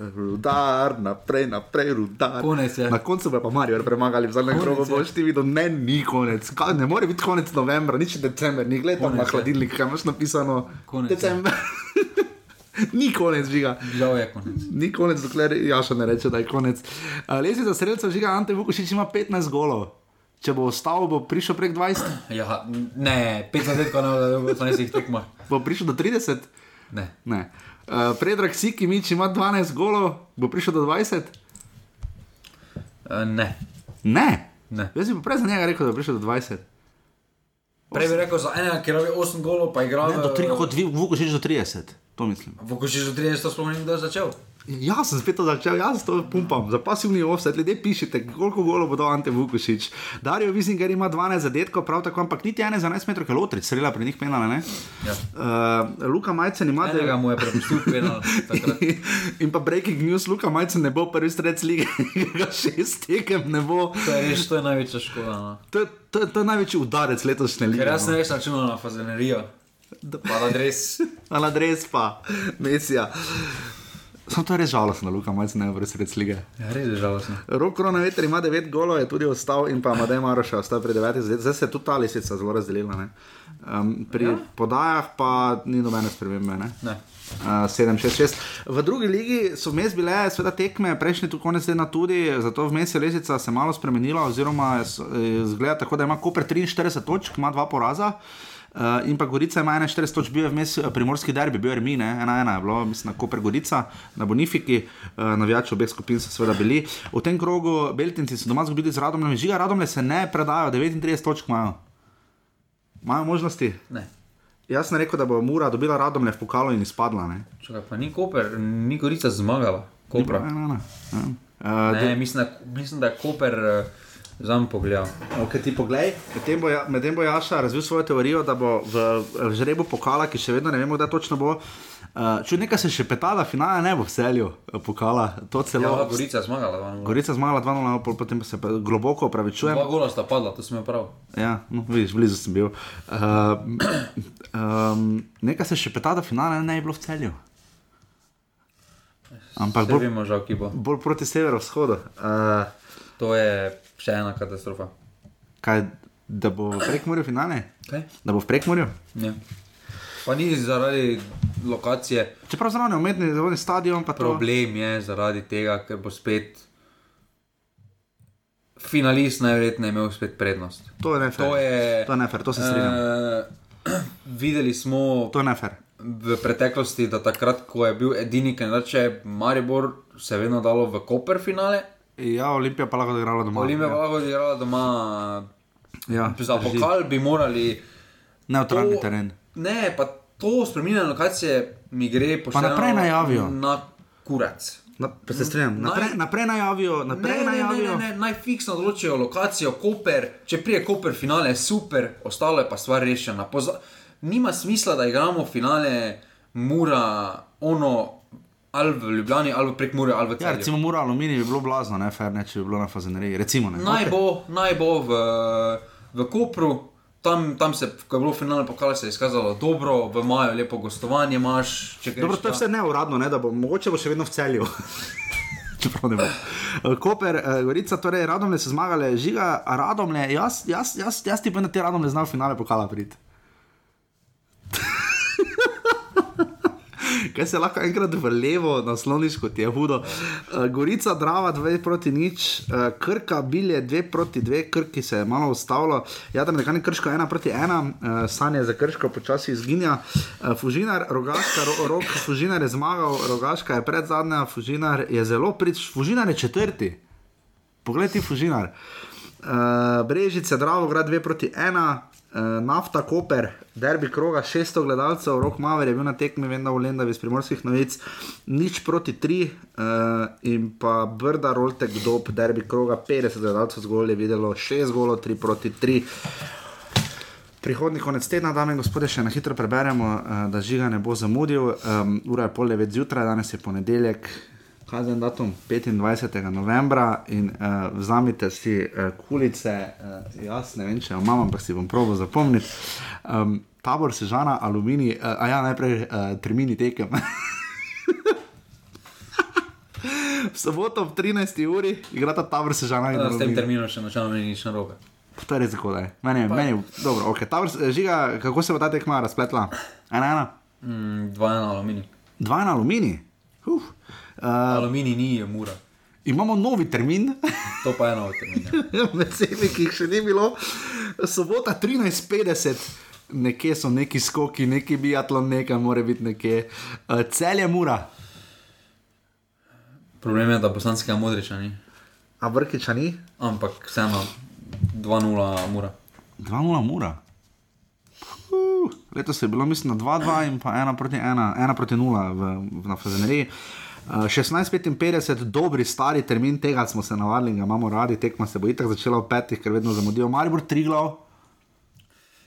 [SPEAKER 1] Rudar, naprej, naprej, rudar.
[SPEAKER 2] Konec je.
[SPEAKER 1] Na koncu bo pa Marijo premagali v zadnjem krogu,
[SPEAKER 2] je.
[SPEAKER 1] boš ti videl, ne, ni konec. Kaj, ne more biti konec novembra, nič decembra, ni gledaj tam
[SPEAKER 2] Konec
[SPEAKER 1] na
[SPEAKER 2] je.
[SPEAKER 1] hladilnik, kaj imaš napisano.
[SPEAKER 2] Konec je.
[SPEAKER 1] december. ni konec, žiga.
[SPEAKER 2] Žal je konec.
[SPEAKER 1] Ni konec, dokler Jaša ne reče, da je konec. Uh, Lesica sredstva žiga Ante Vukošič ima 15 golov. Če bo ostal, bo prišel prek 20,
[SPEAKER 2] Ja, ne, pet zadetkov na 18 tekmah.
[SPEAKER 1] bo prišel do 30.
[SPEAKER 2] Ne.
[SPEAKER 1] Ne. Uh, Predrag Sikimič ima 12 golov, bo prišel do 20?
[SPEAKER 2] Uh, ne.
[SPEAKER 1] Ne.
[SPEAKER 2] ne.
[SPEAKER 1] Jaz bi pa prej za njega rekel, da bo prišel do 20.
[SPEAKER 2] Prej bi rekel za enega, ki rabi 8 golov, pa igra
[SPEAKER 1] Ne, do 3, kot vi, Vukošič do 30, to mislim.
[SPEAKER 2] Vukošič do 30, to sploh ni kdo začel.
[SPEAKER 1] Ja, sem spet to začel, jaz to pumpam, za pasivni offset, ljudje pišite, koliko golov bo dal Ante Vukošič. Darijo Vizinger ima 12 zadetkov, prav tako, ampak niti ene za 11 metrov, ki je lotric, strela pri njih penala, ne?
[SPEAKER 2] Ja.
[SPEAKER 1] Uh, Luka Majcen ima
[SPEAKER 2] Enega mu je prepustil penal. takrat.
[SPEAKER 1] In pa breaking news, Luka Majcen ne bo prvi strec lige, ga šest tekem ne bo.
[SPEAKER 2] To je to je največja škoda. No.
[SPEAKER 1] To, je- to, je- to je največji udarec letošnje lige.
[SPEAKER 2] Ker jaz
[SPEAKER 1] no.
[SPEAKER 2] sem res računal na fazenerijo. Pa na dres.
[SPEAKER 1] Na adres pa, Mesija. Samo to je res žalostno, Luka Majcen ne bo res lige.
[SPEAKER 2] Ja, res je žalostno.
[SPEAKER 1] Rok Kronometer ima 9 golov, je tudi ostal in pa Madej Maroša ostal pri 9. Zdaj, zdaj se je tudi ta lisica zelo razdelila. ne. Um, pri ja. podajah pa ni nobene spremembe. Ne?
[SPEAKER 2] Ne.
[SPEAKER 1] Uh, 7, 6, 6. V drugi ligi so vmes bile sveda tekme, prejšnji tu konec tedna tudi, zato vmes je lesica se malo spremenila, oziroma je zgleda tako, da ima Koper 43 točk, ima dva poraza. Uh, in pa Gorica ima 41 točk, bil je vmes eh, primorski derbi, bil je Ermin, ena ena je bilo, mislim, na Koper Gorica, na Bonifiki, uh, navijači obeh skupin so seveda bili. V tem krogu Beltinci so doma zgubili z Radomljem, žiga Radomlje se ne predajo, 39 točk imajo. Imajo možnosti?
[SPEAKER 2] Ne.
[SPEAKER 1] Jaz sem rekel, da bo Mura dobila Radomlje v pokalo in izpadla. Ne?
[SPEAKER 2] Čakaj, pa ni Koper, ni Gorica zmagala. Kopra.
[SPEAKER 1] Ne, ne, ne. ne.
[SPEAKER 2] Uh, ne mislim, da, mislim, da Koper uh, zam pogledal.
[SPEAKER 1] Okay, ti poglej, medtem bo, ja, med bo Jaša razvil svojo teorijo, da bo v, v žrebu pokala, ki še vedno ne vemo, kdaj točno bo. Uh, Če nekaj se še petala, finale ne bo v celju pokala. Celo,
[SPEAKER 2] ja, Gorica je zmagala.
[SPEAKER 1] Gorica je zmagala 2-0, potem pa se pa globoko opravičujem.
[SPEAKER 2] Dva gola sta padla, to sem imel prav.
[SPEAKER 1] Ja, no, vidiš, blizu sem bil. Uh, um, nekaj se še petala, finale ne je bilo v celju. Ampak
[SPEAKER 2] bolj, vemo, žal,
[SPEAKER 1] bolj proti severovzhodu. Uh,
[SPEAKER 2] to je še ena katastrofa.
[SPEAKER 1] Kaj, da bo v prekmorju finale?
[SPEAKER 2] Kaj?
[SPEAKER 1] Da bo v prekmorju?
[SPEAKER 2] Ja. Pa ni zaradi lokacije.
[SPEAKER 1] Čeprav zraven umetni stadion.
[SPEAKER 2] Problem to... je zaradi tega, ker bo spet finalist najverjetneje imel spet prednost.
[SPEAKER 1] To je nefer.
[SPEAKER 2] To je,
[SPEAKER 1] to je nefer, to se strinjam.
[SPEAKER 2] Uh, videli smo.
[SPEAKER 1] Je
[SPEAKER 2] v preteklosti, da takrat, ko je bil edini kandidat, če je Maribor se vedno dalo v Koper finale.
[SPEAKER 1] Ja, Olimpija pa lahko igrala doma.
[SPEAKER 2] Olimpija
[SPEAKER 1] ja.
[SPEAKER 2] pa lahko igrala doma.
[SPEAKER 1] Ja,
[SPEAKER 2] za pokal bi morali.
[SPEAKER 1] Neutralni to, teren.
[SPEAKER 2] Ne, pa to spremenjene lokacije mi gre
[SPEAKER 1] pošteno. Pa naprej najavijo.
[SPEAKER 2] Na kurac.
[SPEAKER 1] Na, se strinjam, naprej, naprej najavijo, naprej ne, najavijo.
[SPEAKER 2] Ne, ne, ne, naj fiksno določijo lokacijo, Koper, če prije Koper finale, super, ostalo je pa stvar rešena. Poza nima smisla, da igramo finale, mura, ono, ali v Ljubljani, ali prek Mure, ali v Celju.
[SPEAKER 1] Ja, recimo, mura aluminij bi bilo blazno, ne, fer, ne, če bi bilo na fazeneriji. Recimo, ne.
[SPEAKER 2] Naj bo, okay. naj bo v, v Kopru. Tam, tam se, ko je bilo finale pokala, se je izkazalo dobro, v maju lepo gostovanje imaš.
[SPEAKER 1] Dobro, to je vse neuradno, ne, da bo mogoče bo še vedno v celju. Čeprav ne bo. Koper, Gorica, torej Radomlje so zmagale, žiga, Radomlje, jaz, jaz, jaz, jaz ti pa na te Radomlje znal finale pokala priti. Kaj se lahko enkrat v levo nasloniš, kot je hudo. Uh, Gorica, Drava, 2 proti nič, uh, Krka, Bilje, 2 proti 2, Krki se je malo ustavilo, Jadran, nekaj ne krško, 1 proti 1, uh, sanje za krško počasi izginja. Uh, Fužinar, rogaška, ro, rok, Fužinar je zmagal, rogaška je pred zadnja, Fužinar je zelo prič, Fužinar je četrti. Poglej ti, Fužinar. Uh, Brežice, Dravo, grad 2 proti 1. Uh, nafta, Koper, derbi kroga, 600 gledalcev, rok Maver je bil na tekmi, vem, da v Lendavi iz primorskih novic, nič proti 3 uh, in pa Brda, Roltek, Dob, derbi kroga, 50 gledalcev zgolj je videlo, 6 golo, 3 proti 3. Prihodni konec tedna, dame in gospode, še na hitro preberemo, uh, da žiga ne bo zamudil. Um, ura je pol 9 zjutraj, danes je ponedeljek, kazen datum 25. novembra in uh, vzamite si uh, kulice, uh, jaz ne vem, če jo imam, ampak si bom probo zapomniti. Um, tabor sežana, aluminij, uh, a ja, najprej uh, termini tekem. V soboto ob 13. uri igra ta tabor sežana.
[SPEAKER 2] Ja, s tem terminom še načelno ni nič narobe.
[SPEAKER 1] To je res tako, da je. Meni, meni, dobro, ok. Tabor, žiga, kako se bo ta tekma razpletla? Ena, ena?
[SPEAKER 2] Mm, dva, ena aluminij.
[SPEAKER 1] Dva, ena aluminij? Uf.
[SPEAKER 2] Uh, Aluminij ni, je mura.
[SPEAKER 1] Imamo novi termin.
[SPEAKER 2] to pa je novi termin. Ja.
[SPEAKER 1] Med vsemi, ki jih še ni bilo, sobota 13:50. Nekje so neki skoki, neki biatlon, nekaj mora biti nekje. Uh, cel je mura.
[SPEAKER 2] Problem je, da bosanskega modriča ni.
[SPEAKER 1] A vrkiča ni?
[SPEAKER 2] Ampak vseeno 2-0 mura.
[SPEAKER 1] 2-0 mura. Uh, letos je bilo, mislim, 2-2 in pa 1 proti 1, 1 proti 0 v, v, na Fazeneriji. 16:55, dobri stari termin, tega smo se navadili, ga imamo radi, tekma se bo itak začela v petih, ker vedno zamudijo. Maribor 3 glav.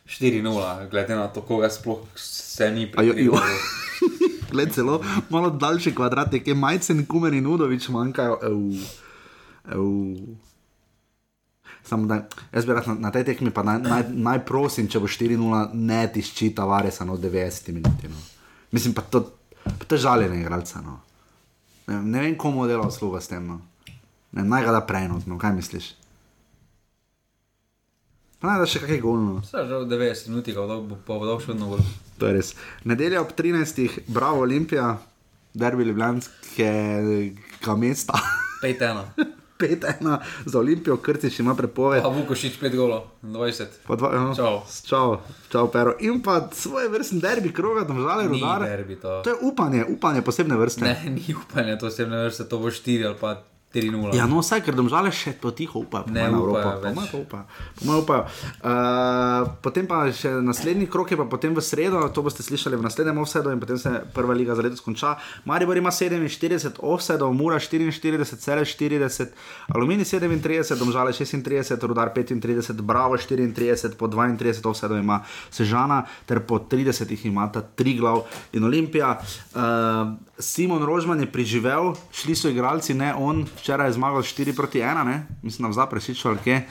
[SPEAKER 2] 4-0, glede na to, koga sploh se ni prijavil.
[SPEAKER 1] Glede zelo malo daljši kvadrat, ki je majcen, kumer in udovič manjkajo. Ev, ev. Samo da, jaz bi rad na, na tej tekmi, pa naj, naj, naj prosim, če bo 4-0, ne tišči tavaresa na 90 minuti. No. Mislim pa to, pa to žaljenje igralca. No. Ne, ne vem, komu dela usluga s tem. No. Naj ga da prejnotno, kaj misliš? Pa naj da še kaj golno.
[SPEAKER 2] Vse že v 90 minutah, pa bo dal še vedno gol.
[SPEAKER 1] To je res. Nedelja ob 13. bravo Olimpija, derbi Ljubljanskega mesta.
[SPEAKER 2] 5-1.
[SPEAKER 1] 5-1 za Olimpijo, Krtiš ima prepoved.
[SPEAKER 2] A Vukošič 5 golo, 20.
[SPEAKER 1] Pa dva, ja.
[SPEAKER 2] Čau.
[SPEAKER 1] čau, čau, pero. In pa svoje vrstne derbi kroga, tam žale rodare.
[SPEAKER 2] to.
[SPEAKER 1] To je upanje, upanje posebne vrste.
[SPEAKER 2] Ne, ni upanja, to se ne vrste, to bo 4 ali pa 3-0.
[SPEAKER 1] Ja, no, vsaj, ker domžale še to tiho upajo.
[SPEAKER 2] Ne
[SPEAKER 1] na
[SPEAKER 2] upajo
[SPEAKER 1] Evropo. Po
[SPEAKER 2] več.
[SPEAKER 1] mojem pa upajo. Po mojem upajo. Uh, potem pa še naslednji krok je pa potem v sredo, to boste slišali v naslednjem offsetu in potem se prva liga za letos konča. Maribor ima 47 offsetov, Mura 44, Cele 40, Alumini 37, Domžale 36, Rudar 35, Bravo 34, po 32 offsetov ima Sežana, ter po 30 jih imata Triglav in Olimpija. Uh, Simon Rožman je priživel, šli so igralci, ne on, včeraj je zmagal 4 proti 1, ne? mislim, da v Zapresiču ali kje.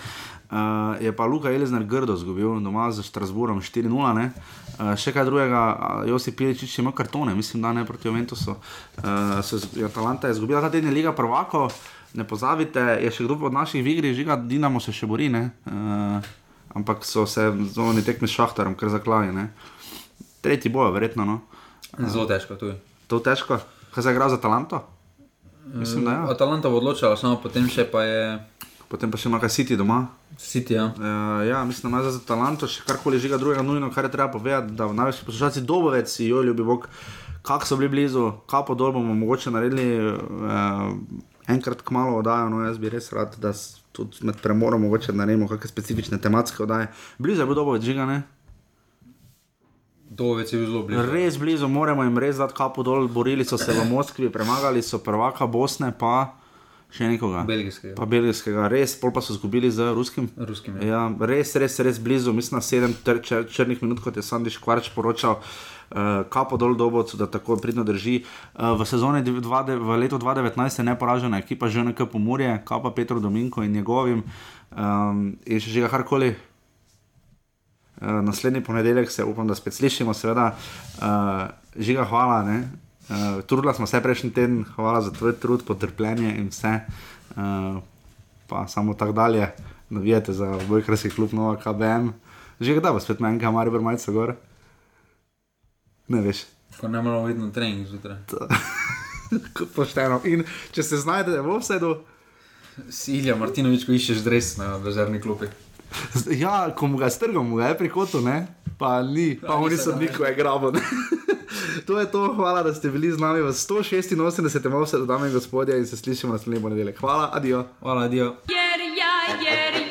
[SPEAKER 1] Uh, je pa Luka Elizner grdo zgubil doma z Strasburom 4-0. ne. Uh, še kaj drugega, uh, Josip Piličič je imel kartone, mislim, da ne proti Juventusu. Uh, so Atalanta je izgubila ta teden je Liga prvako, ne pozabite, je še kdo od naših v igri, žiga Dinamo se še bori, ne. Uh, ampak so se zovni tekmi s Šahtarom, kar zaklali. Ne. Tretji bojo, verjetno. No.
[SPEAKER 2] Zelo težko tu.
[SPEAKER 1] To težko. Kaj se igra za Atalanto? Mislim, da ja.
[SPEAKER 2] Atalanta bo odločala, samo potem še pa je.
[SPEAKER 1] Potem pa še ima City doma.
[SPEAKER 2] City, ja.
[SPEAKER 1] Uh, ja, mislim, da ima za Talanto še karkoli žiga drugega nujno, kar je treba povedati, da v največji poslušalci dobovec, jo ljubi Bog, kako so bili blizu, kapo dol bomo mogoče naredili uh, enkrat k malu oddajo, no jaz bi res rad, da tudi med premorom mogoče naredimo kakšne specifične tematske oddaje. Blizu je bil dobovec žiga, ne?
[SPEAKER 2] Dovec je bil zelo blizu.
[SPEAKER 1] Res blizu, moramo jim res dati kapo dol, borili so se v Moskvi, premagali so prvaka Bosne, pa še nekoga.
[SPEAKER 2] Belgijskega.
[SPEAKER 1] Pa belgijskega, res, pol pa so izgubili z ruskim.
[SPEAKER 2] Ruskim,
[SPEAKER 1] ja. Res, res, res blizu, mislim na sedem ter, čr, črnih minut, kot je Sandiš Kvarč poročal. Uh, kapo dol dobovcu, da tako pridno drži. Uh, v sezoni dva v letu 2019 je neporažena ekipa ŽNK Pomorje, kapa Petro Dominko in njegovim. Um, in še že karkoli. Uh, naslednji ponedeljek se upam, da spet slišimo, seveda, uh, žiga hvala. ne. Uh, trudila smo se prejšnji teden, hvala za tvoj trud, potrpljenje in vse. Uh, pa samo tako dalje, navijate za Bojkarski klub Nova KBM. Že kdaj bo spet manjka, Maribor malce gor? Ne veš.
[SPEAKER 2] Ko ne moramo videti na trening zjutraj.
[SPEAKER 1] Pošteno. In če se znajdete v offsetu,
[SPEAKER 2] Silja Martinovič, ko iščeš dres na rezervni klopi.
[SPEAKER 1] ja, ko mu ga strgam, mu ga je prikoto, ne? Pa ni, pa oni so niko je grabo. ne. To je to, hvala, da ste bili z nami v 186. offsetu, dame in gospodje, in se slišimo naslednji ponedeljek. Hvala, adijo.
[SPEAKER 2] Hvala, adijo.
[SPEAKER 13] Jer ja, jer ja